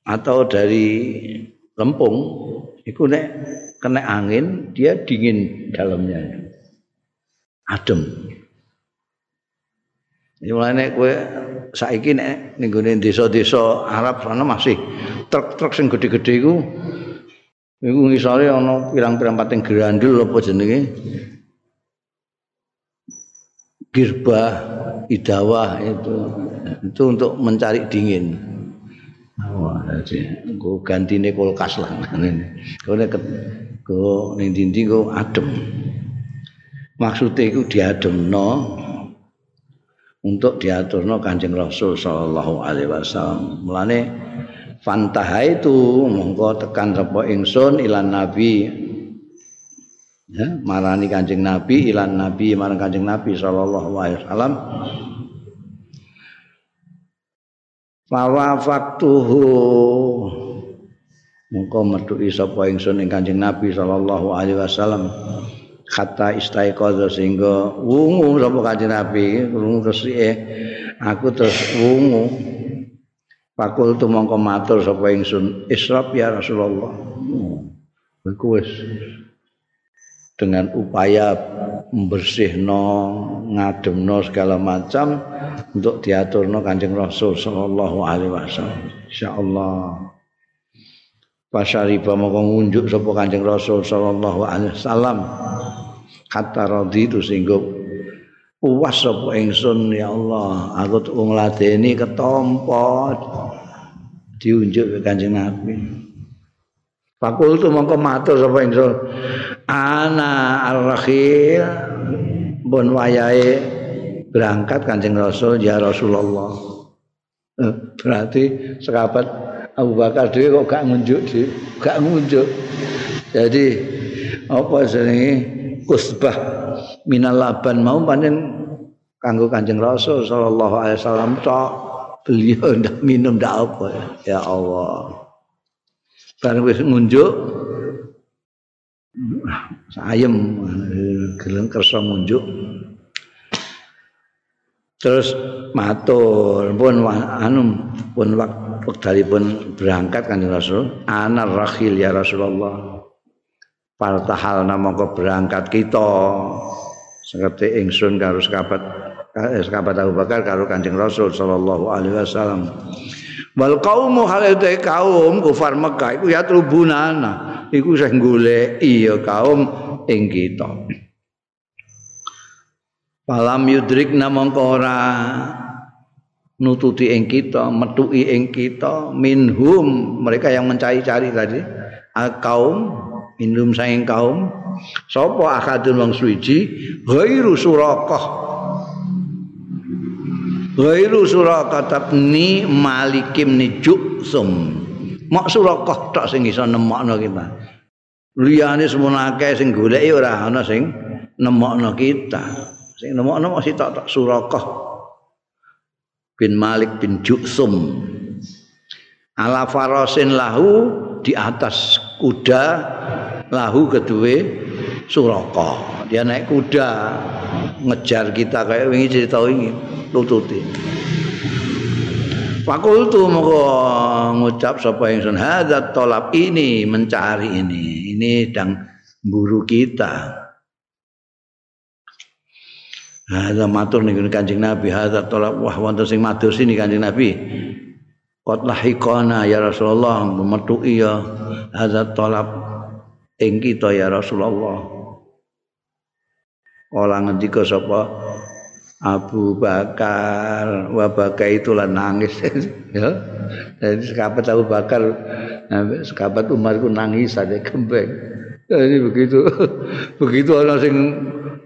atau dari lempung itu nek kena angin dia dingin dalamnya adem ini mulai kue saiki nek ning desa-desa Arab sana masih truk-truk sing gede-gede iku Iku ngisore ana pirang-pirang pating grandul apa jenenge? Girbah idawah itu itu untuk mencari dingin. Jadi go gantine kulkas lah. Kone go ning dindi go adem. Maksudnya itu diademno untuk diaturno Kanjeng Rasul sallallahu alaihi wasallam. Mulane fantaha itu monggo tekan sapa ingsun ilan nabi ya marani kanjeng nabi ilan nabi marang kanjeng nabi sallallahu alaihi wasallam fawafaktuhu. Monggo metu sapa ingsun ing kanjeng nabi sallallahu alaihi wasallam. Kata istaiqadha sehingga wungu sapa kanjeng nabi wungu resike. Aku terus wungu. Fakul tu mongko matur sapa ingsun israf ya Rasulullah. Iku wis dengan upaya membersihno, ngademno segala macam untuk diaturno Kanjeng Rasul sallallahu alaihi wasallam. Insyaallah. Pasyariba mongko ngunjuk sapa Kanjeng Rasul sallallahu alaihi wasallam. Kata radhi itu puas sapa ingsun ya Allah aku tuh ngladeni ketompo diunjuk ke Kanjeng Nabi. Fakul tu mongko matur sapa ingsun. Ana ar-rakhil bon wayahe berangkat Kanjeng Rasul ya Rasulullah. Eh, berarti sahabat Abu Bakar dhewe kok gak ngunjuk dhewe, gak ngunjuk. Jadi apa jenenge? Usbah minal laban. Mau panen kanggo Kanjeng Rasul sallallahu alaihi wasallam tok. Beliau ndak minum ndak apa. Ya Allah. Bareng wis ngunjuk ayem gelem kersa munjuk terus matur pun anu pun waktu pun berangkat kan Rasul. Ana rakhil ya Rasulullah. Partahal namangka berangkat kita. Seperti ingsun karo sahabat eh, sahabat Abu Bakar karo Kanjeng Rasul sallallahu alaihi wasallam. Wal qaumu halate kaum kufar Mekah iku ya trubunana iku sing goleki ya kaum ing kita. Palam yudrik namangka ora nututi ing kita, metuki ing kita minhum mereka yang mencari-cari tadi kaum minhum saing kaum sapa akadun wong suci ghairu surakah ghairu surakah tabni malikim ni juksum mak surakah tok sing iso nemokno kita liyane semono akeh sing goleki ora ana sing nemokno kita. Sing nemokno masih tak tak surakah bin Malik bin Juksum. Ala farasin lahu di atas kuda lahu kedua surakah dia naik kuda ngejar kita kayak ini cerita ini. tututi Fakultu moga ngucap sapa ingsun hadat tolap ini mencari ini. Ini sedang buru kita. Hadza matur ning Kanjeng Nabi, hadza tolak wah wonten sing matur sini Kanjeng Nabi. Qad lahiqana ya Rasulullah. Metuki ya hadza tolak ing kita ya Rasulullah. Kala ngendika sapa Abu Bakar, wa bakai itu nangis. Ya. Jadi sekabat Abu Bakar, sekabat Umar itu nangis saja kembeng. Jadi begitu, begitu orang sing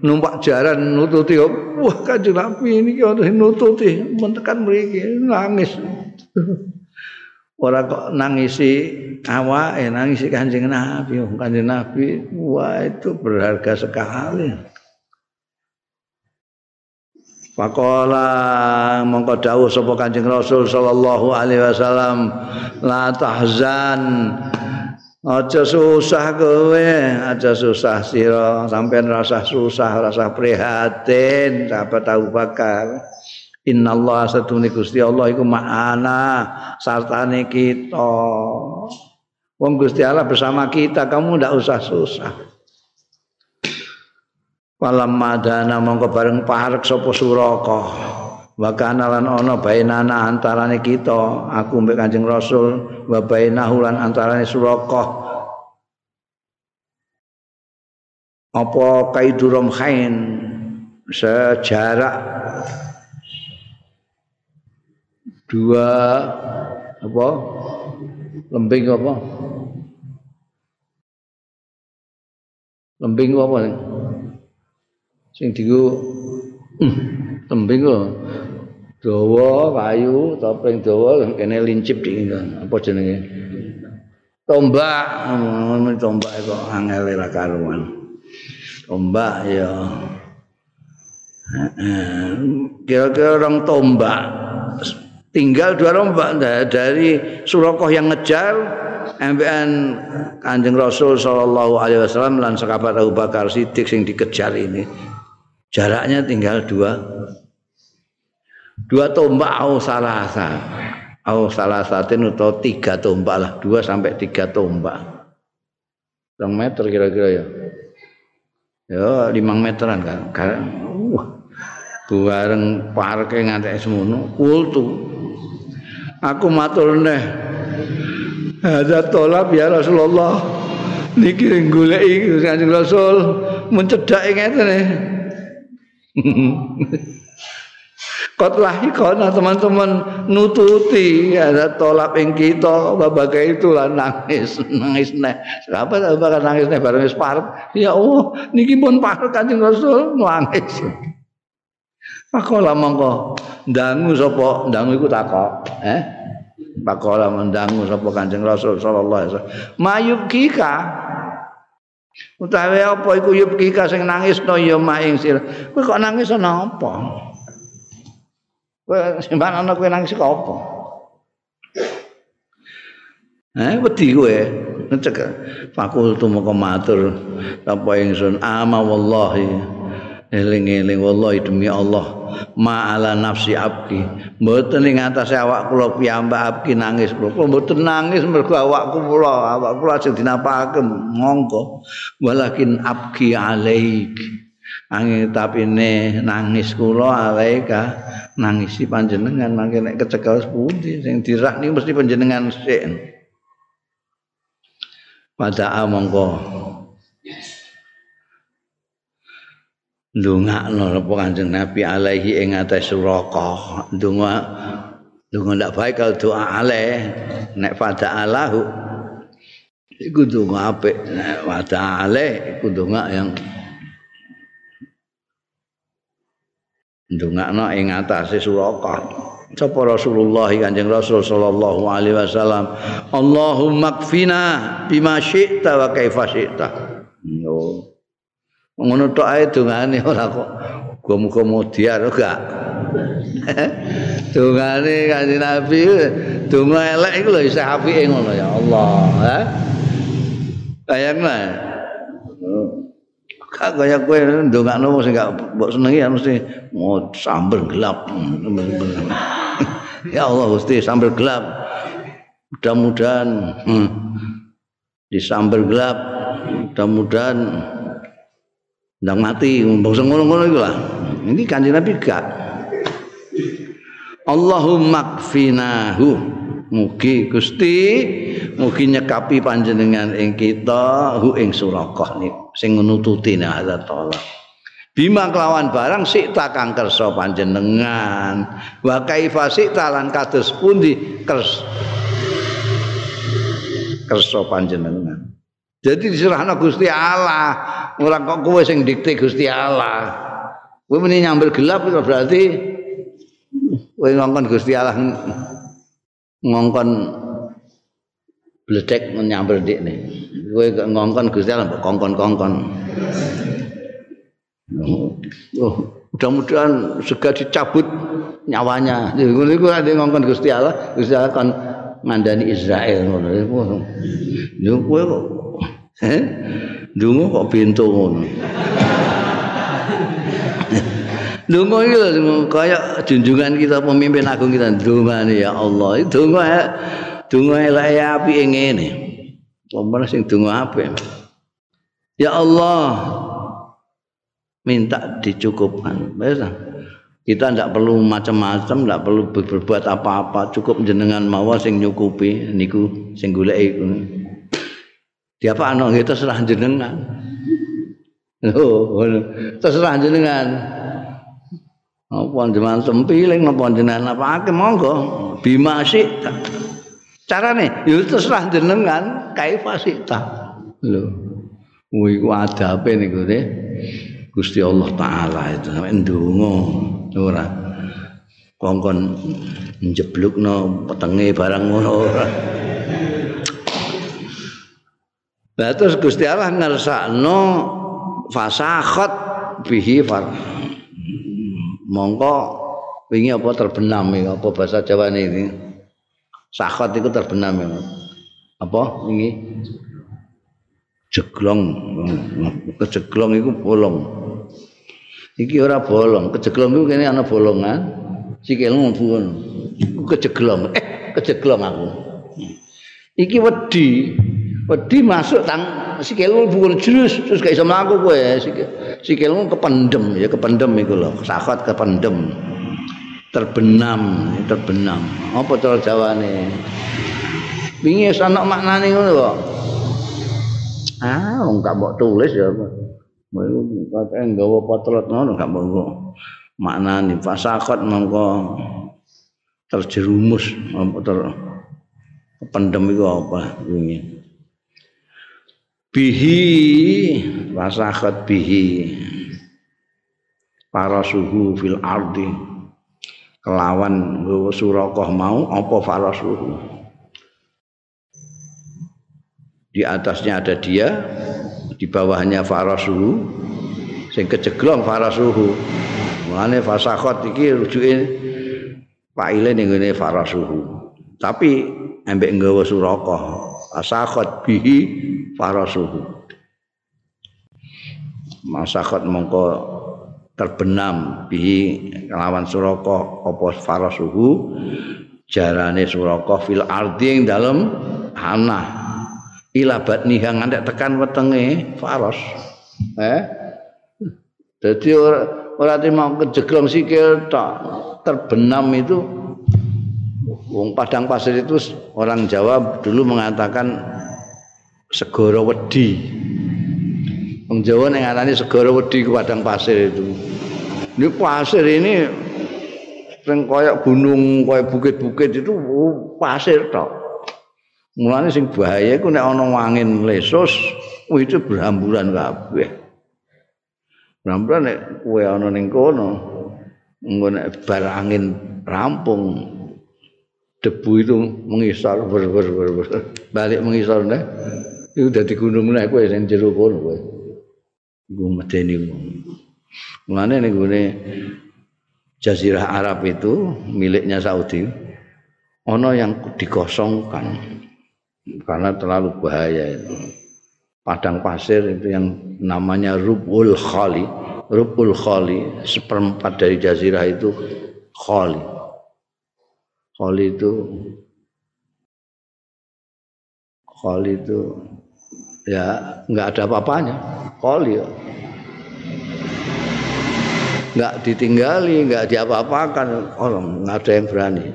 numpak jaran nututi wah kanjeng Nabi ini ana nututi? Mentekan mriki nangis. Ora kok nangisi awak eh nangisi kanjeng Nabi. Kanjeng Nabi wah itu berharga sekali Pakola mongko dawuh sapa Kanjeng Rasul sallallahu alaihi wasallam la tahzan Aja susah kowe, aja susah sira, sampean rasa susah, rasa prihatin, sahabat Abu Bakar. Innallaha satune Gusti Allah iku ma'ana sartane kita. Wong Gusti Allah bersama kita, kamu ndak usah susah. Walam madana mongko bareng parek sapa suraka. Wa kana lan ana bainana antarane kita, aku mbek Kanjeng Rasul wa bainahu lan antarane Suraqah apa kaidurum khain? Sejarak. Dua apa? Lembing apa? Lembing apa sing digo hmm, lembing kok dawa kayu topeng dawa kene lincip di apa jenenge? Tombak. Ngono tombak kok angel ra karuan. Tombak ya. Kira-kira orang tombak. Tinggal dua tombak dari Surakoh yang ngejar MPN Kanjeng Rasul Shallallahu Alaihi Wasallam dan sahabat Abu Bakar Siddiq yang dikejar ini jaraknya tinggal dua. Dua tombak au salasa. Au salasatin atau tiga tombak lah. Dua sampai tiga tombak. Rong meter kira-kira ya. Ya lima meteran kan. Karena bareng parke ngantek semono kultu. Aku matur neh. Ada tolap ya Rasulullah. Niki goleki Kanjeng Rasul. Mencedak ngeten Kotlah ikona teman-teman nututi ada tolak ing kita babaga itu lah nangis nangis neh. Siapa bakal nangis neh bareng wis ya Allah niki pun parep kanjeng Rasul nangis. Pakola mongko dangu sapa? Dangu iku takok eh? Pakola mendangu sapa kanjeng Rasul sallallahu alaihi wasallam? Mayub kika utawi apa iku yub kika sing nangis no ya maing sir kowe kok nangis ana apa? Kowe simpan ana kowe nangis kok apa? Eh wedi kowe. ngecek. Fakultu moko matur. Apa ingsun? Ama wallahi eling-eling wallahi demi Allah ma ala nafsi abki. Mboten ing atase awak kula piyambak abki nangis. Kula mboten nangis mergo awak kula? Awak kula sing dinapake mongko walakin abki alaik. Angin tapi ne nangis kula alaika nangisi panjenengan mangke nek kecekel pundi sing niku mesti panjenengan sik. Pada mongko ndongakno apa Kanjeng Nabi alaihi ing atas suraka ndonga ndonga ndak baik kalau doa alaih nek pada alahu iku ndonga apik. Nek pada alaih iku ndonga yang ndongakno ing atase suraka sapa Rasulullah Kanjeng Rasul sallallahu alaihi wasallam? Allahumma kfina bima syi'ta wa kaifa syi'ta. Yo ngono tok ae dongane ora kok muga-muga modiar gak dongane kanjeng Nabi donga elek iku lho isih apike ngono ya Allah ha bayangna Kak kaya kowe ndongakno sing gak mbok senengi ya mesti mau sambel gelap. ya Allah Gusti sambel gelap. Mudah-mudahan hmm, di sambel gelap mudah-mudahan ndang mati mbok ngono-ngono iku lah. Ini kanjeng Nabi gak. Allahumma kfinahu. Mugi Gusti mugi nyekapi panjenengan ing kita hu ing surakoh nih sing nututi ada tolak bima kelawan barang sik kang kersa panjenengan. Wa kaifa sik lan kados pundi kers kersa panjenengan jadi diserahno Gusti Allah ora kok kowe sing dikte Gusti Allah. Kowe meni nyambel gelap berarti kowe ngongkon Gusti Allah ngongkon bledek menyambel dikne. Kowe ngongkon Gusti Allah mbok kongkon-kongkon. Oh, mudah-mudahan segera dicabut nyawanya. Ngono iku ada ngongkon Gusti Allah, Gusti Allah kan ngandani Israel ngono. Lho kowe kok eh Dungo kok pintu ngono. Dungo iki lho kaya junjungan kita pemimpin agung kita dungane ya Allah. Dungo dungo elek api ngene. Pomone sing dungo apik. Ya Allah minta dicukupkan. Wis kita tidak perlu macam-macam, tidak perlu berbuat apa-apa, cukup jenengan mawon sing nyukupi niku sing golek iku. Diapa anak kita serah jenengan. Oh, terserah jenengan. Apa jenengan tempiling apa jenengan apa ake monggo bima sik. Carane ya terserah jenengan kaifa ta. Lho. Kuwi ku adabe niku de. Gusti Allah taala itu ndonga ora kongkon njeblukno petenge barang ngono. Lah terus Gusti Allah ngersakno fasakhat bihi far. Mongko wingi apa terbenam iki apa bahasa Jawa ini. Sakhat itu terbenam ya. Apa wingi? Jeglong. Kejeglong itu bolong. Iki ora bolong, kejeglong itu kene ana bolongan. Sikilmu pun. Kejeglong. Eh, kejeglong aku. Iki wedi. Wedi masuk tang sikilmu bukan jurus terus gak iso mlaku kowe. Sikilmu kependem ya kependem iku lho sakot kependem. Terbenam terbenam. Apa cara jawane? Wingi wis ana maknane ngono kok ah wong gak mbok tulis ya. Kata nggawa potlot ngono gak mbok maknane. Fasakot mongko terjerumus ter kependem iku apa wingi bihi wasakhat bihi. Para suhu fil ardi. Kelawan surakoh mau apa farasuhu di atasnya ada dia di bawahnya farasuhu sing kejeglong farasuhu mulane fasakhat iki rujuke paile ning ngene farasuhu tapi embek nggawa surakoh asakhat bihi farasuhu masakhat mongko terbenam bihi kelawan suraka apa farasuhu jarane suraka fil ardi ing dalem tanah. Ila batniha ngantek tekan wetenge faros. Eh? Dadi ora ora mau kejeglong sikil tak terbenam itu wong padang pasir itu orang Jawa dulu mengatakan segoro wedi wong Jawa ning ngarani segoro wedi ke padang pasir itu ini pasir ini sing kaya gunung kaya bukit-bukit itu oh, pasir tok Mulane sing bahaya iku nek ana angin lesus, itu berhamburan kabeh. Berhamburan nek kowe ana ning kono, engko nek bar angin rampung debu itu mengisar ber ber ber, ber. balik mengisar nek itu dadi gunung nek kowe sing jero kono kowe. Iku medeni Mulane ning gone Jazirah Arab itu miliknya Saudi, ono yang dikosongkan. karena terlalu bahaya itu. Padang pasir itu yang namanya Rubul Khali. Rubul Khali, seperempat dari jazirah itu Khali. Khali itu Khali itu ya nggak ada apa-apanya. Khali ya. Nggak ditinggali, nggak diapa-apakan. Orang nggak ada yang berani.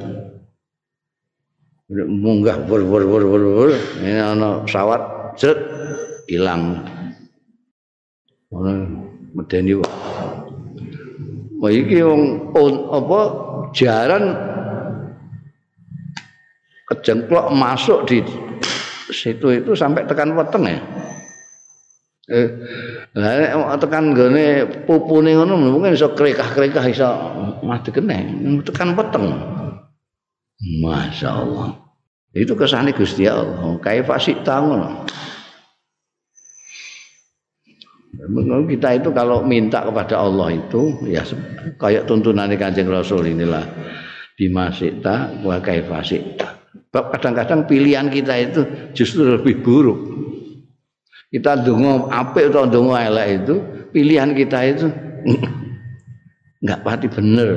munggah bur bur bur bur bur ini ana pesawat jet ilang ana medeni wah iki wong apa jaran kejengklok masuk di situ itu sampai tekan weteng ya eh lah tekan gone pupune ngono mungkin iso krekah-krekah iso mati kene tekan weteng Masya Allah. Itu kesannya Gusti Allah. Kayak fasik tangan. Kita itu kalau minta kepada Allah itu ya kayak tuntunan kanjeng Rasul inilah bima sita wa kaifa sita. Kadang-kadang pilihan kita itu justru lebih buruk. Kita dungo apik atau dungo elek itu pilihan kita itu enggak pasti bener.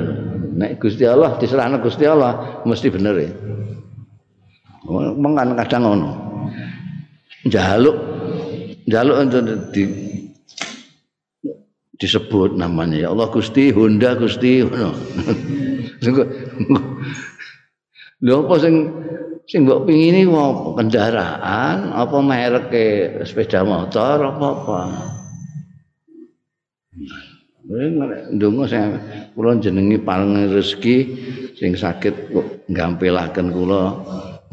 nek Gusti Allah diserahno Gusti Allah mesti bener ya. Mengan kadang ngono. Jaluk jaluk untuk di, disebut namanya ya Allah Gusti Honda Gusti ngono. Lho apa sing sing mbok pingini apa kendaraan apa merek sepeda motor apa apa. ndonga sing kula jenengi paling rezeki sing saged gampelaken kula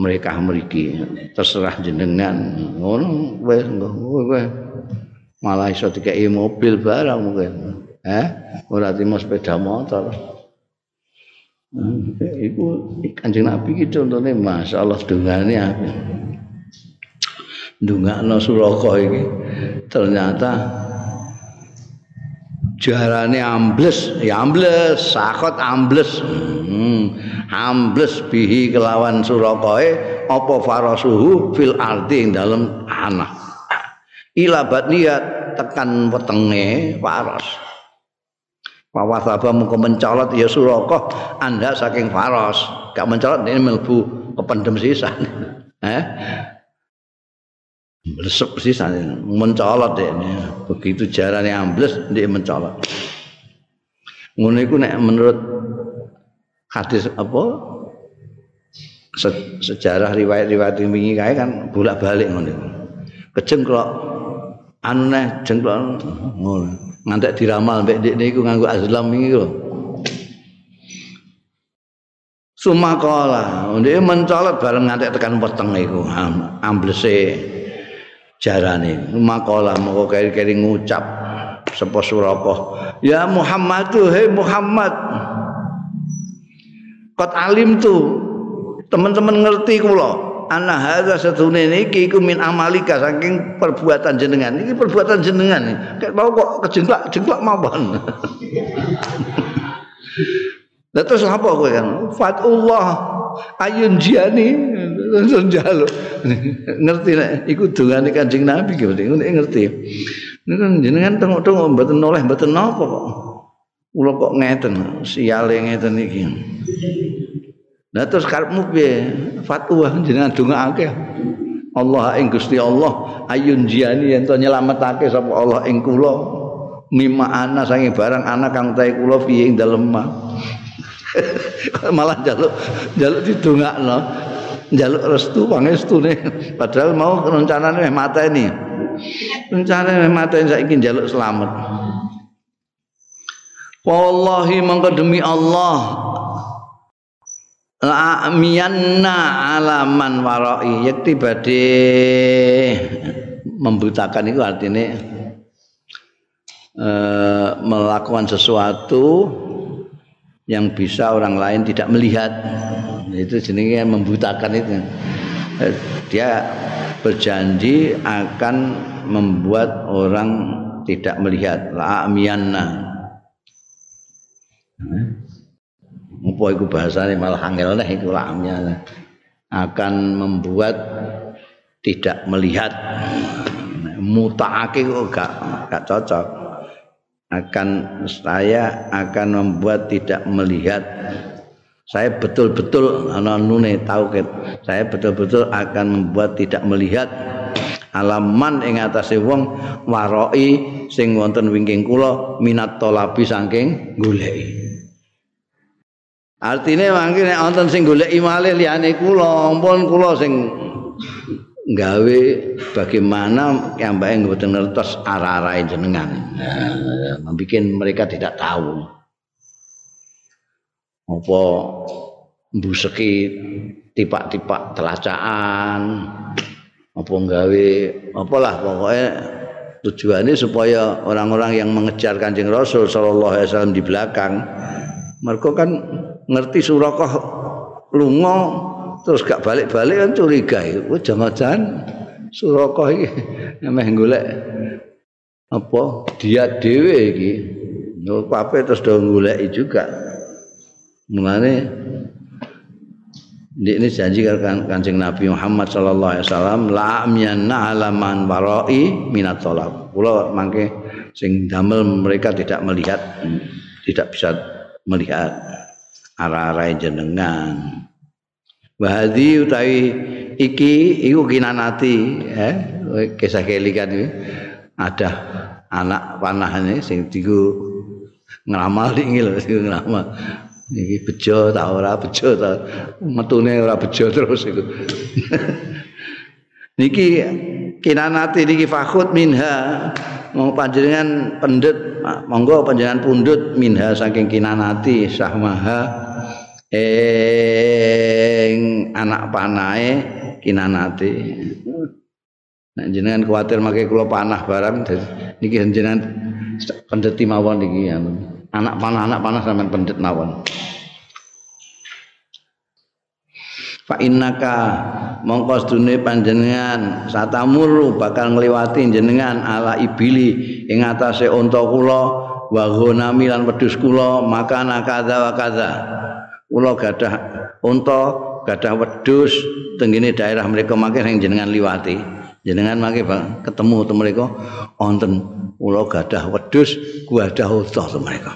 mereka mriki. Terserah jenengan. Ngono wis malah iso dikeki mobil barang mungkin. Eh ora timo sepeda motor iku kanjeng nabi iki contone masyaallah dungane aku. Ndungakno suraka iki ternyata jarane ambles ya ambles sakot ambles. Hmm. ambles bihi kelawan surakae apa farasuhu fil ardi ing dalem anak. Ila niat tekan wetenge faras Pawasaba muka mencolot ya suraka anda saking faras gak mencolot ini melbu kependem sisa eh Lesep sih mencolot deh begitu jarane ambles dia mencolot. Ngono iku nek menurut hadis apa se sejarah riwayat-riwayat wingi kae kan bolak-balik ngono. Kejengklok anu neh jengklok ngono. Ngantek diramal mbek ndekne iku nganggo azlam iki lho. Sumakola, dia mencolot bareng ngantek tekan weteng iku amblese. jarane. Makola moko keri-keri ngucap sapa suraka. Ya Muhammad hei Muhammad. Kot alim tu teman-teman ngerti kula ana hadza satune niki iku min amalika saking perbuatan jenengan iki perbuatan jenengan kok mau kok kejengklak jengklak mawon Lah terus apa kowe kan? Fatullah ayun jiani langsung jaluk. ngerti nek iku dongane Kanjeng Nabi ki ngerti. Niku jenengan tengok-tengok mboten noleh mboten napa kok. Kula kok ngeten, siale ngeten iki. Lah terus karepmu piye? Fatwa jenengan dongake. Allah ing Gusti Allah ayun jiani yen to nyelametake sapa Allah ing kula. Mimma ana sange barang anak kang tae kula piye ing dalem malah jaluk jaluk didongakno. Jaluk restu pangestune. Padahal mau rencanane meh mateni. Rencana meh mateni saiki jaluk selamat. Wallahi mangko demi Allah la miyanna alaman warai yakti badhe membutakan itu artinya uh, melakukan sesuatu yang bisa orang lain tidak melihat. Itu jenenge membutakan itu. Dia berjanji akan membuat orang tidak melihat. La apa iku bahasane malah angel neh iku lamnya akan membuat tidak melihat. Mutaake kok gak gak cocok. Akan saya akan membuat tidak melihat. Saya betul-betul ana nune tauhid saya betul-betul akan membuat tidak melihat. Alaman ing atase wong waroi sing wonten wingking kula minat tolabi saking goleki Artine mangke nek wonten sing goleki malih liyane kula, ampun kula sing gawe bagaimana yang mboten ngertos arah-arahe jenengan. Nah, bikin mereka tidak tahu. Apa mbuseki tipak-tipak telacaan apa gawe apalah pokoknya tujuannya supaya orang-orang yang mengejar Kanjeng Rasul sallallahu alaihi wasallam di belakang mereka kan ngerti Surakoh lunga terus gak balik-balik kan curiga. Itu jangan-jangan Surakoh iki emeh golek apa? Dia dhewe iki. Pape terus do goleki juga. Mulane ini janji kan kancing Nabi Muhammad sallallahu alaihi wasallam la amyanna alaman warai minat talab. Kula mangke sing damel mereka tidak melihat tidak bisa melihat arah-arah jenengan. Wahadi utawi iki iku kinanati eh kisah kelikan iki. Ada anak panahane sing diku ngramal iki lho sing ngramal iki bejo ta ora bejo ta metune ora bejo terus iku. Niki kinanati niki fakhut minha. Mau panjenengan pendut monggo panjenengan pundut minha saking kinanati sahmaha ing anak panae kinanati nek jenengan kuwatir make kula panah barang niki jenengan pendeti mawon niki anak panah anak panah sampean pendet mawon. Fa innaka mongko sedune panjenengan satamuru bakal ngliwati jenengan ala ibili ing atase unta kula wa ghanami lan wedhus kula makana kadza wa kadza kula gadah unta gadah wedhus tenggene daerah mereka mangke sing jenengan liwati. Jenengan mangke ketemu temu mereka wonten. Kula gadah wedhus gadah unta temu mereka.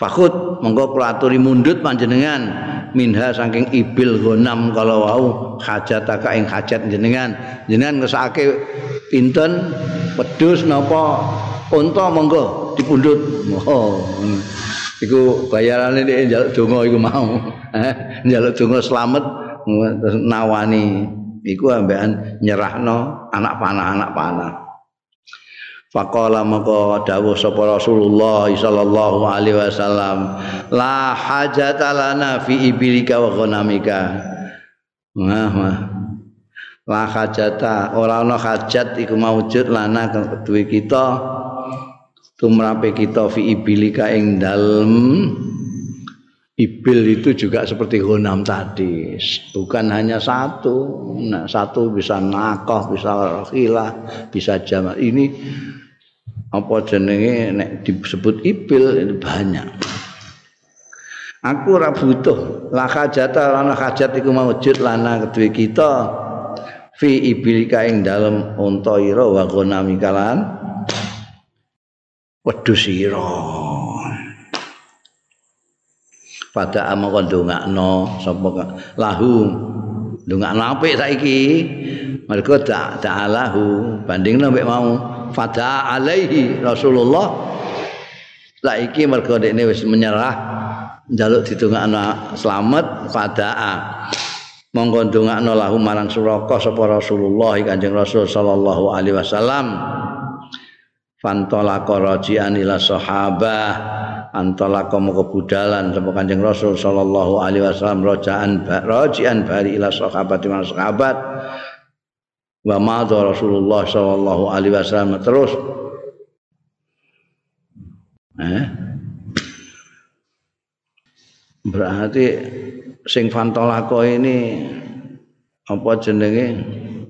Fakut monggo kula aturi mundut panjenengan. Minha saking ibil gonam kalau wau hajat ing hajat jenengan. Jenengan ngesake pinten? Wedhus napa? Unta monggo dipundhut. Oh iku bayarane nek njaluk donga iku mau eh njaluk donga slamet terus nawani iku ambekan nyerahno anak panah anak panah Faqala maka dawuh sapa Rasulullah sallallahu alaihi wasallam la hajata lana fi ibilika wa ghanamika. Wah, wah. La hajata ora ana hajat iku maujud lana kedue kita tumrape kita fi ibilika ing dalem. Ibil itu juga seperti honam tadi. Bukan hanya satu. Nah, satu bisa nakoh bisa khilah bisa jamak. Ini apa jenenge nek disebut ibil itu banyak. Aku ora butuh. La hajata ana hajat iku maujud lana kedue kita fi ibilika ing dalem unta ira wa gonami kalan wedhus ira pada amang ndongakno sapa lahu. Ndongakno apik saiki? Mergo tak ta'alahu bandingno mek mau. Fada alaihi Rasulullah. Saiki mergo dekne wis menyerah njaluk ditungakno selamat fadaa monggo ndongakno lahu marang suraka sapa Rasulullah Kanjeng Rasul sallallahu alaihi wasallam fantolaka rajian ila sahabah. Antolaka moko budalan sapa Kanjeng Rasul sallallahu alaihi wasallam rajaan rajian bali ila sahabat ila sahabat. Wa madha Rasulullah sallallahu alaihi wasallam terus. Eh? Berarti sing fantolaka ini apa jenenge?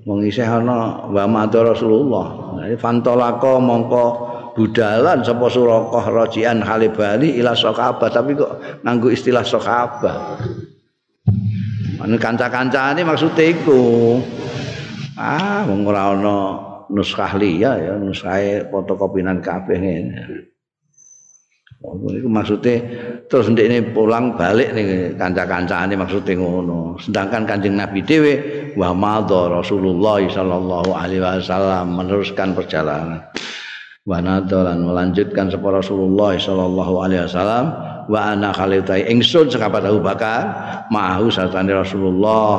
Wong isih ana wa madha Rasulullah fantolako mongko budalan sapa surakah rajian halibali ila sokabah tapi kok nganggo istilah sokabah? Anu kanca-kancane maksud iku. Ah wong ora ana nuskah liya ya nuskah fotokopinan kabeh ngene Oh, itu maksudnya terus ini pulang balik nih kanca-kancane maksudnya ngono. Sedangkan Kanjeng Nabi dhewe wa madha Rasulullah sallallahu alaihi wasallam meneruskan perjalanan. Wa dan melanjutkan sapa Rasulullah sallallahu alaihi wasallam wa ana khalitai ingsun sekapat Abu Bakar ma'ahu satane Rasulullah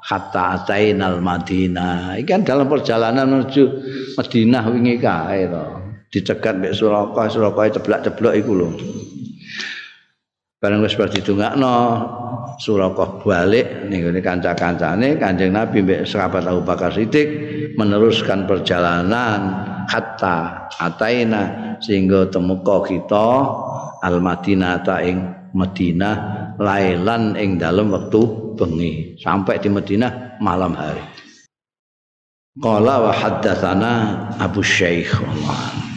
hatta atainal Madinah. Ikan dalam perjalanan menuju Madinah wingi kae to. Dicegat mek Suraka, Suraka ceblak-ceblok iku lho. Bareng wis bar didongakno, Suraka balik ning kanca-kancane Kanjeng Nabi mek sahabat Abu Bakar Siddiq meneruskan perjalanan hatta ataina sehingga temuka kita al Madinah ta ing Madinah lailan ing dalam waktu bengi sampai di Madinah malam hari. Qala wa haddatsana Abu Syekh Allah.